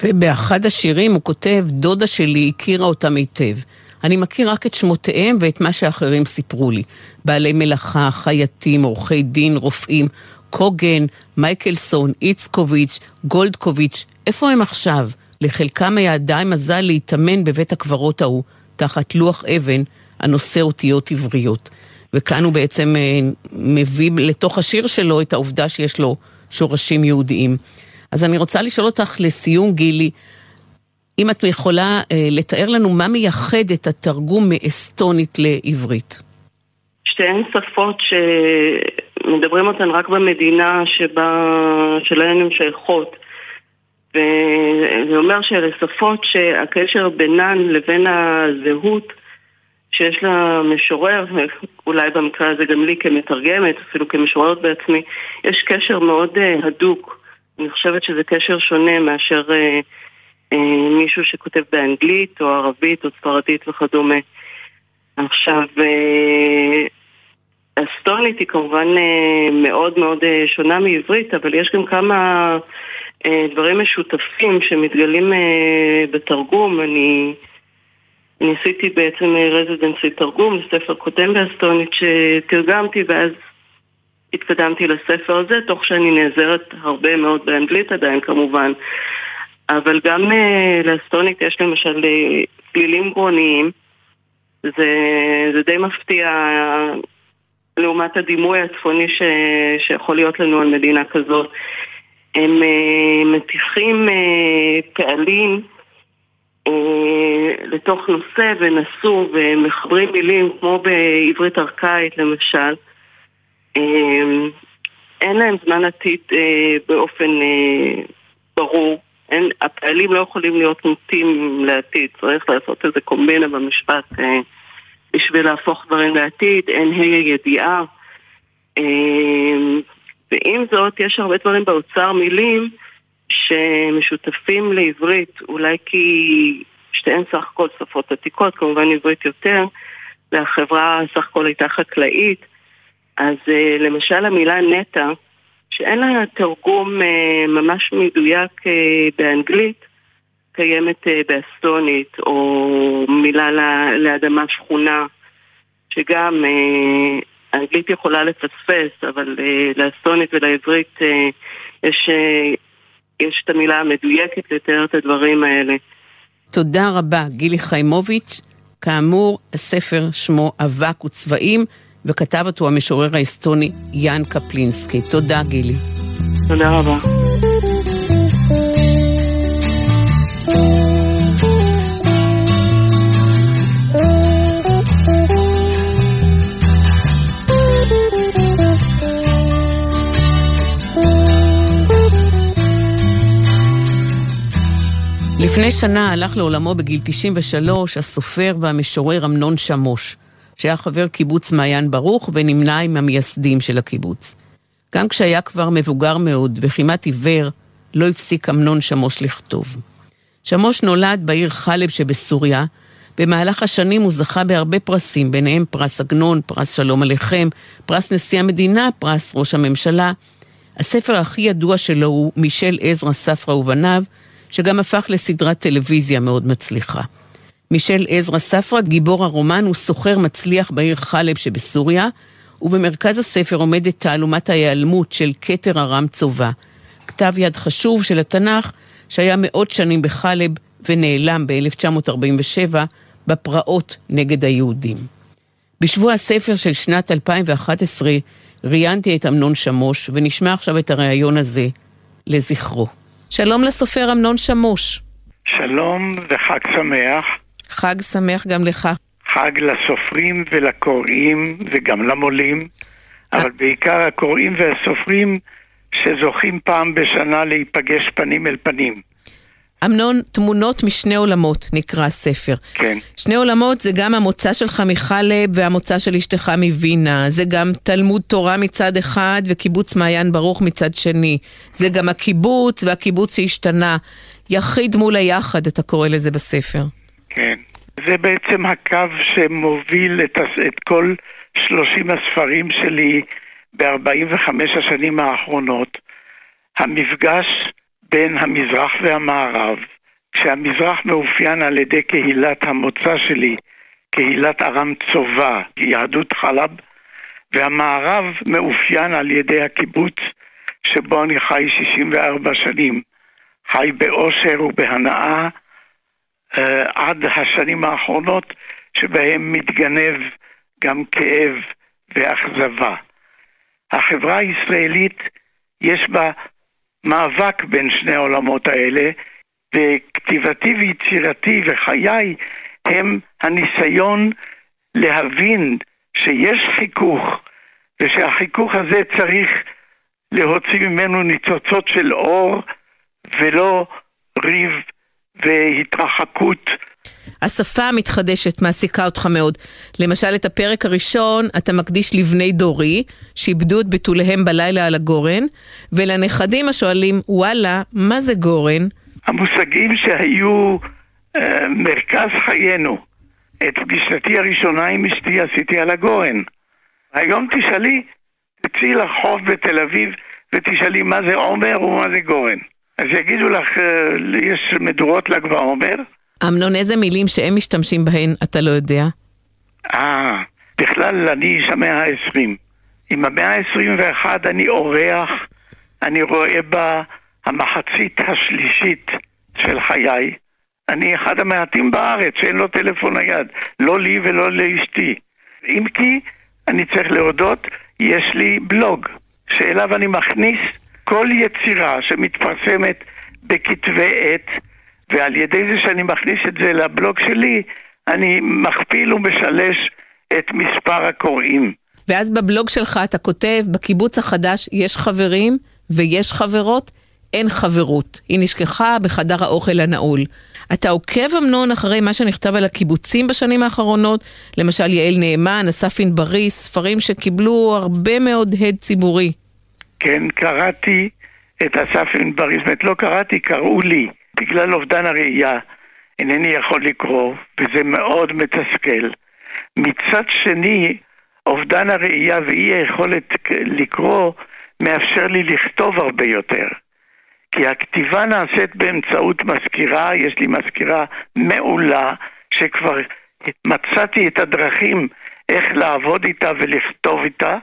A: ובאחד השירים הוא כותב, דודה שלי הכירה אותם היטב. אני מכיר רק את שמותיהם ואת מה שאחרים סיפרו לי. בעלי מלאכה, חייטים, עורכי דין, רופאים, קוגן, מייקלסון, איצקוביץ', גולדקוביץ', איפה הם עכשיו? לחלקם היה עדיין מזל להתאמן בבית הקברות ההוא, תחת לוח אבן הנושא אותיות עבריות. וכאן הוא בעצם אה, מביא לתוך השיר שלו את העובדה שיש לו שורשים יהודיים. אז אני רוצה לשאול אותך לסיום, גילי, אם את יכולה אה, לתאר לנו מה מייחד את התרגום מאסטונית לעברית.
D: שתיהן שפות שמדברים אותן רק במדינה שבה, שלהן הן שייכות. וזה אומר שאלה שפות שהקשר בינן לבין הזהות שיש לה משורר, אולי במקרה הזה גם לי כמתרגמת, אפילו כמשוררת בעצמי, יש קשר מאוד uh, הדוק. אני חושבת שזה קשר שונה מאשר uh, uh, מישהו שכותב באנגלית או ערבית או ספרדית וכדומה. עכשיו, אסטונית היא כמובן uh, מאוד מאוד uh, שונה מעברית, אבל יש גם כמה uh, דברים משותפים שמתגלים uh, בתרגום. אני... ניסיתי בעצם רזידנסי אה, תרגום לספר קודם באסטונית שתרגמתי ואז התקדמתי לספר הזה, תוך שאני נעזרת הרבה מאוד באנגלית עדיין כמובן. אבל גם uh, לאסטונית יש למשל uh, פלילים גרוניים, זה, זה די מפתיע לעומת הדימוי הצפוני ש, שיכול להיות לנו על מדינה כזאת. הם uh, מתיחים uh, פעלים אה, לתוך נושא ונסו ומחברים מילים כמו בעברית ארכאית למשל. אה, אין להם זמן עתיד אה, באופן אה, ברור. אין, הפעלים לא יכולים להיות מוטים לעתיד, צריך לעשות איזה קומבינה במשפט אה, בשביל להפוך דברים לעתיד, אין ה' הידיעה. אה, ועם זאת, יש הרבה דברים באוצר מילים שמשותפים לעברית, אולי כי שתיהן סך הכל שפות עתיקות, כמובן עברית יותר, והחברה סך הכל הייתה חקלאית. אז אה, למשל המילה נטע, שאין לה תרגום אה, ממש מדויק אה, באנגלית, קיימת באסטונית, או מילה לאדמה שכונה, שגם האנגלית יכולה לפספס, אבל לאסטונית ולעברית יש, יש את המילה המדויקת לתאר את הדברים האלה.
A: תודה רבה, גילי חיימוביץ'. כאמור, הספר שמו אבק וצבעים, וכתב אותו המשורר האסטוני יאן קפלינסקי. תודה, גילי.
D: תודה רבה.
A: לפני שנה הלך לעולמו בגיל 93 הסופר והמשורר אמנון שמוש, שהיה חבר קיבוץ מעיין ברוך ונמנה עם המייסדים של הקיבוץ. גם כשהיה כבר מבוגר מאוד וכמעט עיוור, לא הפסיק אמנון שמוש לכתוב. שמוש נולד בעיר חלב שבסוריה. במהלך השנים הוא זכה בהרבה פרסים, ביניהם פרס עגנון, פרס שלום עליכם, פרס נשיא המדינה, פרס ראש הממשלה. הספר הכי ידוע שלו הוא מישל עזרא ספרא ובניו, שגם הפך לסדרת טלוויזיה מאוד מצליחה. מישל עזרא ספרא, גיבור הרומן, הוא סוחר מצליח בעיר חלב שבסוריה, ובמרכז הספר עומדת תעלומת ההיעלמות של כתר ארם צובה, כתב יד חשוב של התנ"ך שהיה מאות שנים בחלב ונעלם ב-1947 בפרעות נגד היהודים. בשבוע הספר של שנת 2011 ראיינתי את אמנון שמוש, ונשמע עכשיו את הריאיון הזה לזכרו. שלום לסופר אמנון שמוש.
E: שלום וחג שמח.
A: חג שמח גם לך.
E: חג לסופרים ולקוראים וגם למולים, אבל בעיקר הקוראים והסופרים שזוכים פעם בשנה להיפגש פנים אל פנים.
A: אמנון, תמונות משני עולמות נקרא הספר.
E: כן.
A: שני עולמות זה גם המוצא שלך מחלב והמוצא של אשתך מווינה. זה גם תלמוד תורה מצד אחד וקיבוץ מעיין ברוך מצד שני. זה גם הקיבוץ והקיבוץ שהשתנה. יחיד מול היחד, אתה קורא לזה בספר.
E: כן. זה בעצם הקו שמוביל את, את כל שלושים הספרים שלי ב-45 השנים האחרונות. המפגש בין המזרח והמערב, כשהמזרח מאופיין על ידי קהילת המוצא שלי, קהילת ארם צובה, יהדות חלב, והמערב מאופיין על ידי הקיבוץ שבו אני חי 64 שנים. חי באושר ובהנאה עד השנים האחרונות שבהם מתגנב גם כאב ואכזבה. החברה הישראלית יש בה מאבק בין שני העולמות האלה, וכתיבתי ויצירתי וחיי הם הניסיון להבין שיש חיכוך, ושהחיכוך הזה צריך להוציא ממנו ניצוצות של אור ולא ריב והתרחקות.
A: השפה המתחדשת מעסיקה אותך מאוד. למשל, את הפרק הראשון אתה מקדיש לבני דורי, שאיבדו את בתוליהם בלילה על הגורן, ולנכדים השואלים, וואלה, מה זה גורן?
E: המושגים שהיו אה, מרכז חיינו. את פגישתי הראשונה עם אשתי עשיתי על הגורן. היום תשאלי, תצאי לרחוב בתל אביב ותשאלי מה זה עומר ומה זה גורן. אז יגידו לך, אה, יש מדורות ל"ג בעומר.
A: אמנון, איזה מילים שהם משתמשים בהן אתה לא יודע?
E: אה, בכלל אני איש המאה העשרים. עם המאה העשרים ואחת אני אורח, אני רואה בה המחצית השלישית של חיי. אני אחד המעטים בארץ שאין לו טלפון נייד, לא לי ולא לאשתי. אם כי, אני צריך להודות, יש לי בלוג, שאליו אני מכניס כל יצירה שמתפרסמת בכתבי עת, ועל ידי זה שאני מכניס את זה לבלוג שלי, אני מכפיל ומשלש את מספר הקוראים.
A: ואז בבלוג שלך אתה כותב, בקיבוץ החדש יש חברים ויש חברות, אין חברות. היא נשכחה בחדר האוכל הנעול. אתה עוקב אמנון אחרי מה שנכתב על הקיבוצים בשנים האחרונות, למשל יעל נאמן, אסף ענברי, ספרים שקיבלו הרבה מאוד הד ציבורי.
E: כן, קראתי את אסף ענברי, זאת אומרת לא קראתי, קראו לי, בגלל אובדן הראייה. אינני יכול לקרוא, וזה מאוד מתסכל. מצד שני, אובדן הראייה ואי היכולת לקרוא מאפשר לי לכתוב הרבה יותר. כי הכתיבה נעשית באמצעות מזכירה, יש לי מזכירה מעולה, שכבר מצאתי את הדרכים איך לעבוד איתה ולכתוב איתה.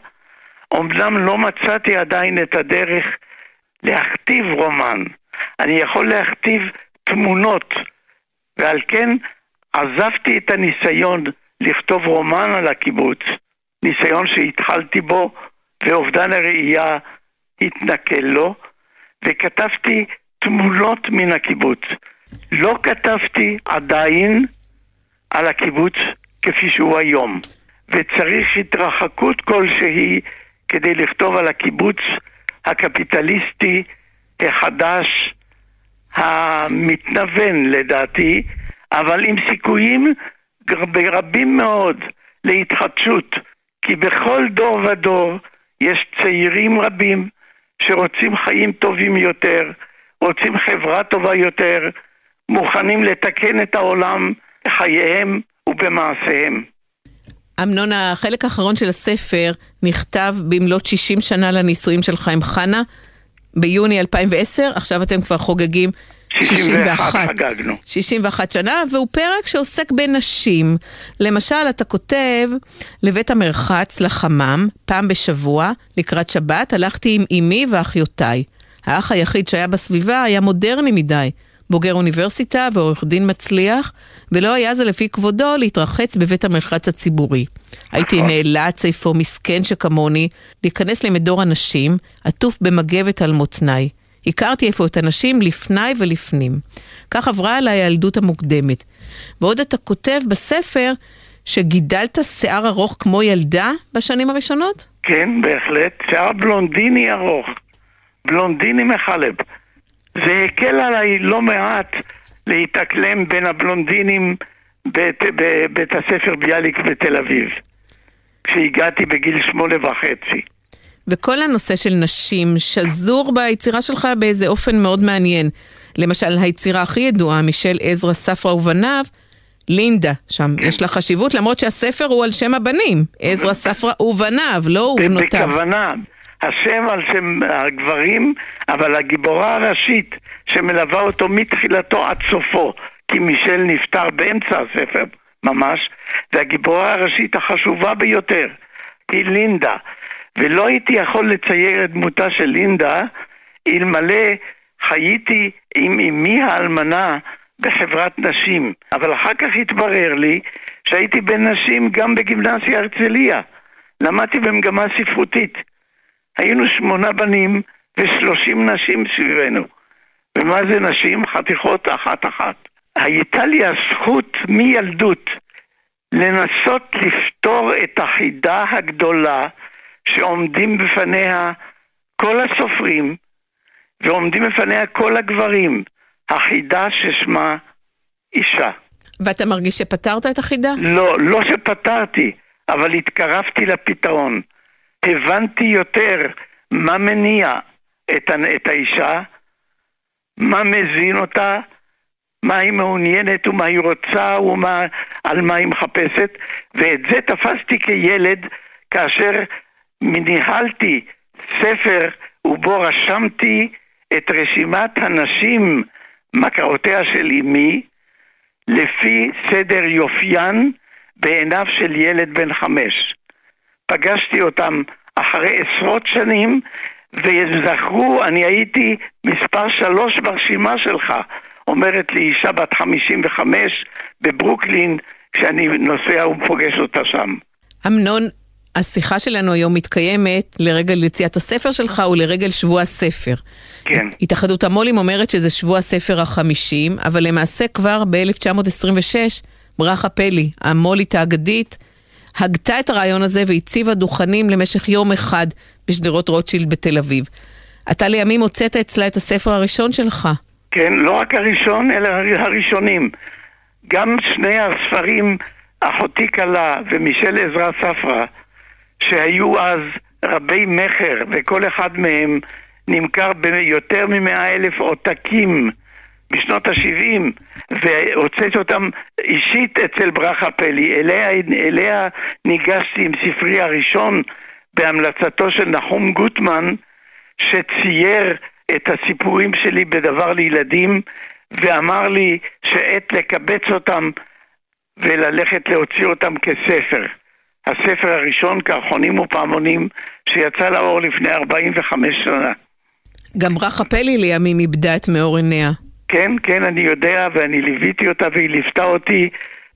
E: אומנם לא מצאתי עדיין את הדרך להכתיב רומן. אני יכול להכתיב תמונות, ועל כן עזבתי את הניסיון לכתוב רומן על הקיבוץ, ניסיון שהתחלתי בו ואובדן הראייה התנכל לו, וכתבתי תמונות מן הקיבוץ. לא כתבתי עדיין על הקיבוץ כפי שהוא היום, וצריך התרחקות כלשהי כדי לכתוב על הקיבוץ הקפיטליסטי החדש, המתנוון לדעתי, אבל עם סיכויים רבים מאוד להתחדשות, כי בכל דור ודור יש צעירים רבים שרוצים חיים טובים יותר, רוצים חברה טובה יותר, מוכנים לתקן את העולם בחייהם ובמעשיהם.
A: אמנון, החלק האחרון של הספר נכתב במלאת 60 שנה לנישואים של חיים חנה, ביוני 2010, עכשיו אתם כבר חוגגים
E: 61 חגגנו.
A: 61 שנה, והוא פרק שעוסק בנשים. למשל, אתה כותב, לבית המרחץ, לחמם, פעם בשבוע, לקראת שבת, הלכתי עם אמי ואחיותיי. האח היחיד שהיה בסביבה היה מודרני מדי, בוגר אוניברסיטה ועורך דין מצליח, ולא היה זה לפי כבודו להתרחץ בבית המרחץ הציבורי. הייתי
E: נכון.
A: נאלץ, איפה מסכן שכמוני, להיכנס למדור הנשים, עטוף במגבת על מותניי. הכרתי איפה את הנשים לפני ולפנים. כך עברה עליי הילדות המוקדמת. ועוד אתה כותב בספר שגידלת שיער ארוך כמו ילדה בשנים הראשונות?
E: כן, בהחלט. שיער בלונדיני ארוך. בלונדיני מחלב. זה הקל עליי לא מעט להתאקלם בין הבלונדינים בית, בבית הספר ביאליק בתל אביב. כשהגעתי בגיל שמונה וחצי.
A: וכל הנושא של נשים שזור ביצירה שלך באיזה אופן מאוד מעניין. למשל, היצירה הכי ידועה משל עזרא ספרא ובניו, לינדה, שם יש לה חשיבות, למרות שהספר הוא על שם הבנים, עזרא ספרא ובניו, לא ובנותיו.
E: בכוונה. השם על שם הגברים, אבל הגיבורה הראשית שמלווה אותו מתחילתו עד סופו, כי מישל נפטר באמצע הספר, ממש, והגיבורה הראשית החשובה ביותר היא לינדה. ולא הייתי יכול לצייר את דמותה של לינדה אלמלא חייתי עם אמי האלמנה בחברת נשים. אבל אחר כך התברר לי שהייתי בן נשים גם בגימנסיה הרצליה. למדתי במגמה ספרותית. היינו שמונה בנים ושלושים נשים סביבנו. ומה זה נשים? חתיכות אחת-אחת. הייתה לי הזכות מילדות לנסות לפתור את החידה הגדולה שעומדים בפניה כל הסופרים ועומדים בפניה כל הגברים, החידה ששמה אישה.
A: ואתה מרגיש שפתרת את החידה?
E: לא, לא שפתרתי, אבל התקרבתי לפתרון. הבנתי יותר מה מניע את, את האישה, מה מזין אותה, מה היא מעוניינת ומה היא רוצה ועל מה היא מחפשת, ואת זה תפסתי כילד כאשר ניהלתי ספר ובו רשמתי את רשימת הנשים מכרותיה של אמי לפי סדר יופיין בעיניו של ילד בן חמש. פגשתי אותם אחרי עשרות שנים וזכרו, אני הייתי מספר שלוש ברשימה שלך, אומרת לי אישה בת חמישים וחמש בברוקלין כשאני נוסע ופוגש אותה שם.
A: אמנון, השיחה שלנו היום מתקיימת לרגל יציאת הספר שלך ולרגל שבוע הספר.
E: כן.
A: התאחדות המו"לים אומרת שזה שבוע הספר החמישים, אבל למעשה כבר ב-1926, ברכה פלי, המו"לית האגדית, הגתה את הרעיון הזה והציבה דוכנים למשך יום אחד בשדרות רוטשילד בתל אביב. אתה לימים הוצאת אצלה את הספר הראשון שלך.
E: כן, לא רק הראשון, אלא הראשונים. גם שני הספרים, אחותי כלה ומישל עזרא ספרא, שהיו אז רבי מכר, וכל אחד מהם נמכר ביותר ממאה אלף עותקים בשנות ה-70, והוצאתי אותם אישית אצל ברכה פלי. אליה, אליה ניגשתי עם ספרי הראשון בהמלצתו של נחום גוטמן, שצייר את הסיפורים שלי בדבר לילדים, ואמר לי שעת לקבץ אותם וללכת להוציא אותם כספר. הספר הראשון, קרחונים ופעמונים, שיצא לאור לפני 45 שנה.
A: גם ברכה פלי לימים איבדה את מאור עיניה.
E: כן, כן, אני יודע, ואני ליוויתי אותה והיא ליוותה אותי,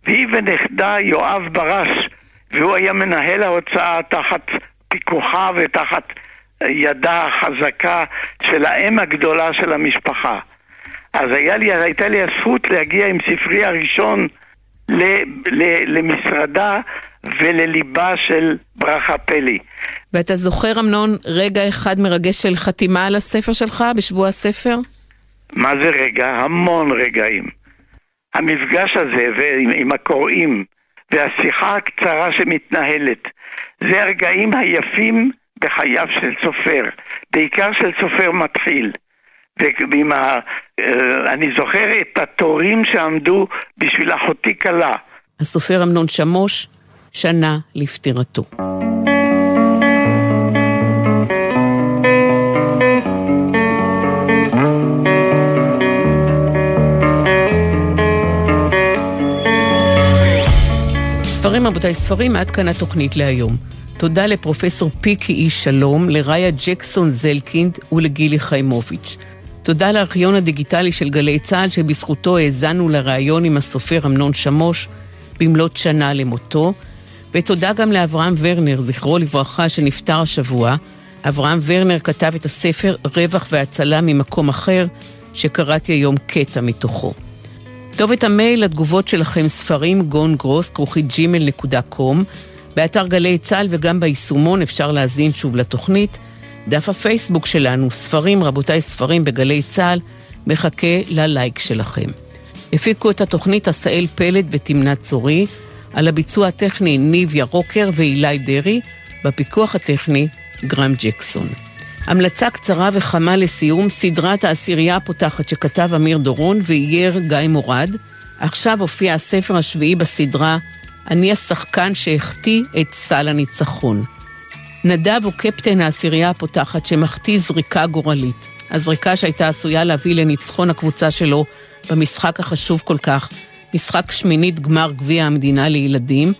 E: והיא ונכדה יואב ברש, והוא היה מנהל ההוצאה תחת פיקוחה ותחת ידה החזקה של האם הגדולה של המשפחה. אז היה לי, הייתה לי הזכות להגיע עם ספרי הראשון ל, ל, למשרדה ולליבה של ברכה פלי.
A: ואתה זוכר, אמנון, רגע אחד מרגש של חתימה על הספר שלך בשבוע הספר?
E: מה זה רגע? המון רגעים. המפגש הזה ועם, עם הקוראים והשיחה הקצרה שמתנהלת, זה הרגעים היפים בחייו של סופר, בעיקר של סופר מתחיל. ועם ה... אה, אני זוכר את התורים שעמדו בשביל אחותי כלה.
A: הסופר אמנון שמוש, שנה לפטירתו. רבותיי, ספרים, עד כאן התוכנית להיום. תודה לפרופסור פיקי איש שלום, לראיה ג'קסון זלקינד ולגילי חיימוביץ'. תודה לארכיון הדיגיטלי של גלי צה"ל, שבזכותו האזנו לראיון עם הסופר אמנון שמוש במלאת שנה למותו. ותודה גם לאברהם ורנר, זכרו לברכה, שנפטר השבוע. אברהם ורנר כתב את הספר רווח והצלה ממקום אחר, שקראתי היום קטע מתוכו. כתובת המייל לתגובות שלכם ספרים גון גרוס, כרוכית ג'ימל נקודה קום. באתר גלי צה"ל וגם ביישומון אפשר להזין שוב לתוכנית. דף הפייסבוק שלנו, ספרים, רבותיי ספרים בגלי צה"ל, מחכה ללייק שלכם. הפיקו את התוכנית עשאל פלד ותמנת צורי, על הביצוע הטכני ניב ירוקר ואילי דרעי, בפיקוח הטכני גרם ג'קסון. המלצה קצרה וחמה לסיום, סדרת העשירייה הפותחת שכתב אמיר דורון ואייר גיא מורד. עכשיו הופיע הספר השביעי בסדרה, אני השחקן שהחטיא את סל הניצחון. נדב הוא קפטן העשירייה הפותחת שמחטיא זריקה גורלית. הזריקה שהייתה עשויה להביא לניצחון הקבוצה שלו במשחק החשוב כל כך, משחק שמינית גמר גביע המדינה לילדים,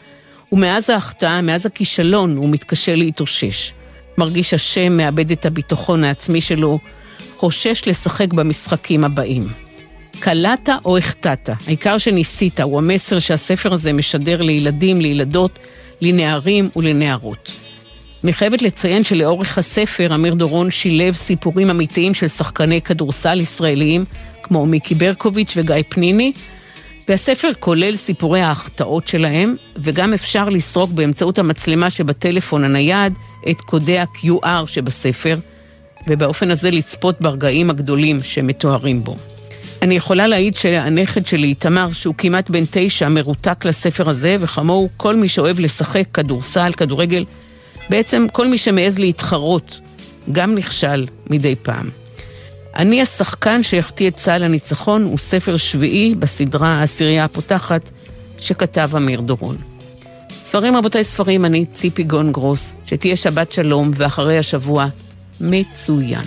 A: ומאז ההחטאה, מאז הכישלון, הוא מתקשה להתאושש. מרגיש אשם, מאבד את הביטחון העצמי שלו, חושש לשחק במשחקים הבאים. קלעת או החטאת, העיקר שניסית, הוא המסר שהספר הזה משדר לילדים, לילדות, לנערים ולנערות. אני חייבת לציין שלאורך הספר אמיר דורון שילב סיפורים אמיתיים של שחקני כדורסל ישראליים, כמו מיקי ברקוביץ' וגיא פניני, והספר כולל סיפורי ההחטאות שלהם, וגם אפשר לסרוק באמצעות המצלמה שבטלפון הנייד את קודי ה-QR שבספר, ובאופן הזה לצפות ברגעים הגדולים שמתוארים בו. אני יכולה להעיד שהנכד שלי, איתמר, שהוא כמעט בן תשע, מרותק לספר הזה, וכמוהו כל מי שאוהב לשחק כדורסל, כדורגל, בעצם כל מי שמעז להתחרות, גם נכשל מדי פעם. אני השחקן שהחטיא את צה"ל הניצחון הוא ספר שביעי בסדרה העשירייה הפותחת שכתב אמיר דורון. ספרים רבותיי ספרים, אני ציפי גון גרוס, שתהיה שבת שלום ואחרי השבוע מצוין.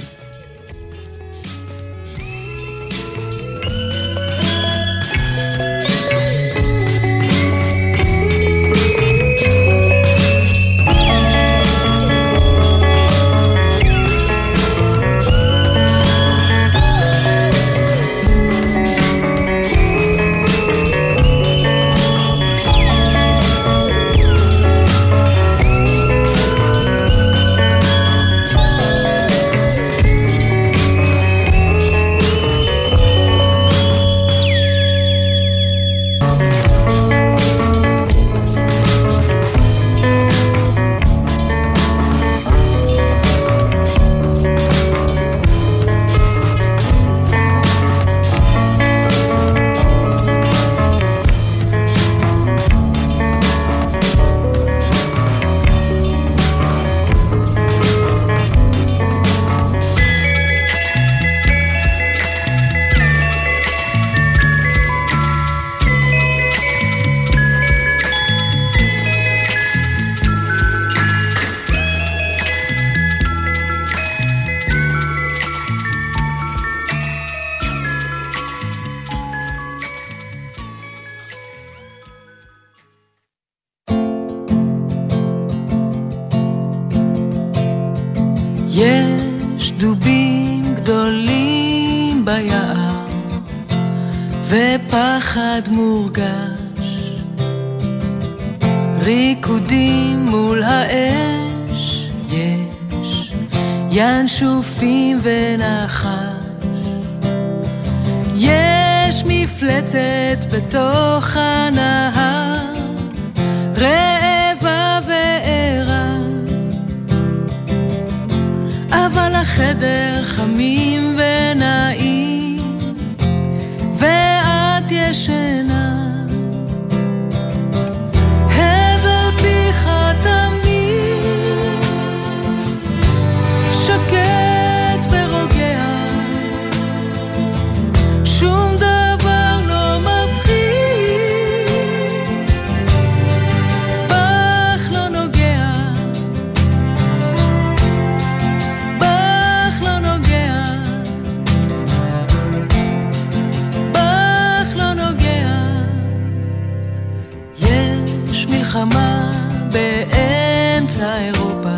F: מלחמה באמצע אירופה,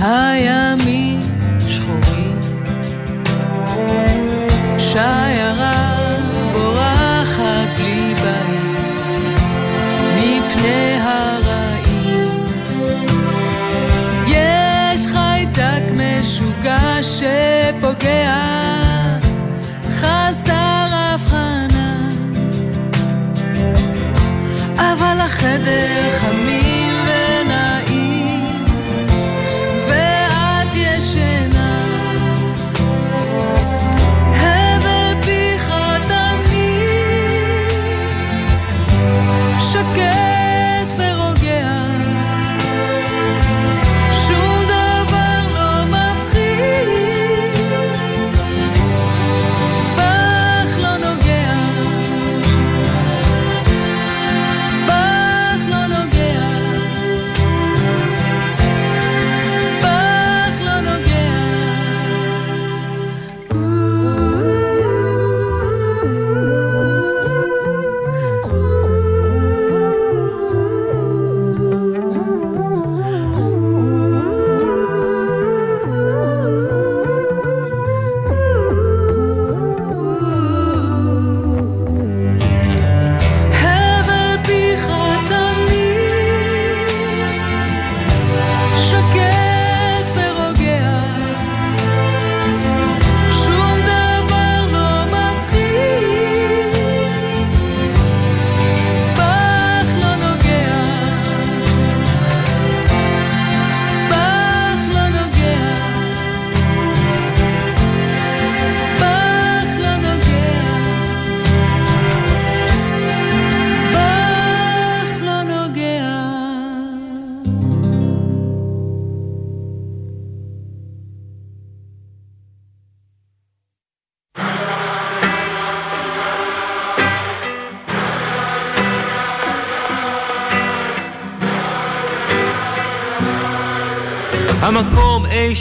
F: הימים שחורים. שיירה אבל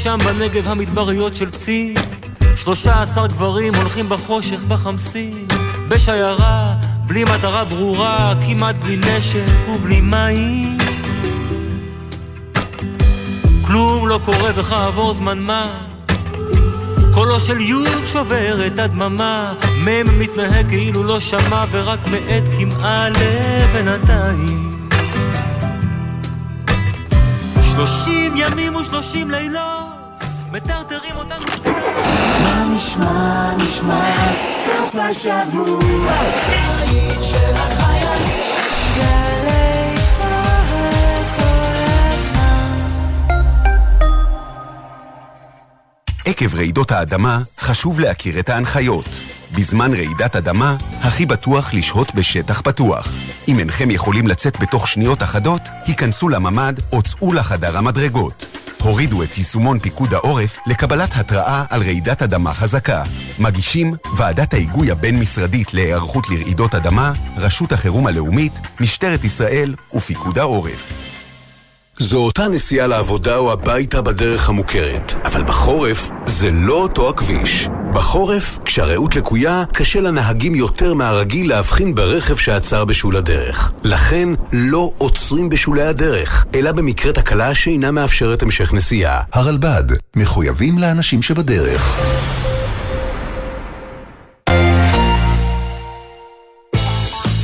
G: שם בנגב המדבריות של צי. שלושה עשר גברים הולכים בחושך בחמסין בשיירה, בלי מטרה ברורה, כמעט בלי נשק ובלי מים. כלום לא קורה וכעבור זמן מה. קולו של יוד שובר את הדממה. מ' מתנהג כאילו לא שמע ורק מאט קמעה לבינתיים. שלושים ימים ושלושים לילות מטרטרים אותנו סתם
H: מה נשמע, נשמע, סוף השבוע, בית של החיילים.
F: גלי צהר כל הזמן.
I: עקב רעידות האדמה, חשוב להכיר את ההנחיות. בזמן רעידת אדמה, הכי בטוח לשהות בשטח פתוח. אם אינכם יכולים לצאת בתוך שניות אחדות, היכנסו לממ"ד או צאו לחדר המדרגות. הורידו את יישומון פיקוד העורף לקבלת התראה על רעידת אדמה חזקה. מגישים ועדת ההיגוי הבין-משרדית להיערכות לרעידות אדמה, רשות החירום הלאומית, משטרת ישראל ופיקוד העורף.
J: זו אותה נסיעה לעבודה או הביתה בדרך המוכרת, אבל בחורף זה לא אותו הכביש. בחורף, כשהרעות לקויה, קשה לנהגים יותר מהרגיל להבחין ברכב שעצר בשול הדרך. לכן, לא עוצרים בשולי הדרך, אלא במקרה תקלה שאינה מאפשרת המשך נסיעה.
K: הרלב"ד, מחויבים לאנשים שבדרך.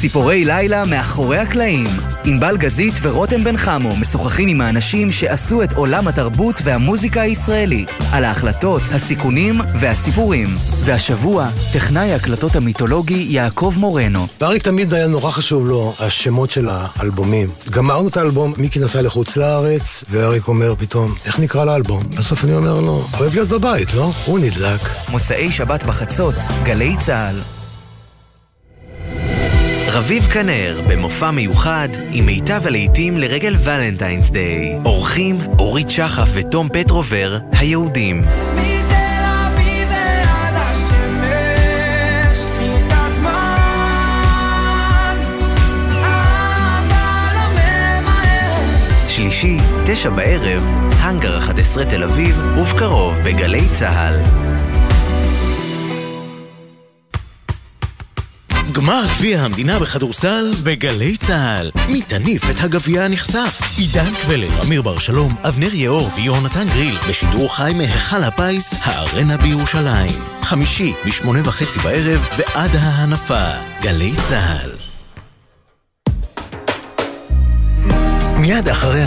L: ציפורי לילה מאחורי הקלעים. ענבל גזית ורותם בן חמו משוחחים עם האנשים שעשו את עולם התרבות והמוזיקה הישראלי, על ההחלטות, הסיכונים והסיפורים. והשבוע, טכנאי ההקלטות המיתולוגי יעקב מורנו.
M: ואריק תמיד היה נורא חשוב לו השמות של האלבומים. גמרנו את האלבום, מיקי נסע לחוץ לארץ, ואריק אומר פתאום, איך נקרא לאלבום? בסוף אני אומר לו, אוהב להיות בבית, לא? הוא נדלק.
L: מוצאי שבת בחצות, גלי צה"ל.
N: רביב כנר, במופע מיוחד, עם מיטב הלהיטים לרגל ולנטיינס דיי. אורחים אורית שחף ותום פטרובר, היהודים. שלישי, תשע בערב, האנגר 11 תל אביב, ובקרוב בגלי צה"ל. גמר גביע המדינה בכדורסל בגלי צה"ל. מי תניף את הגביע הנכסף? עידן קבלר, אמיר בר שלום, אבנר יאור ויונתן גריל, בשידור חי מהיכל הפיס, הארנה בירושלים. חמישי, משמונה וחצי בערב ועד ההנפה. גלי צה"ל. מיד אחרי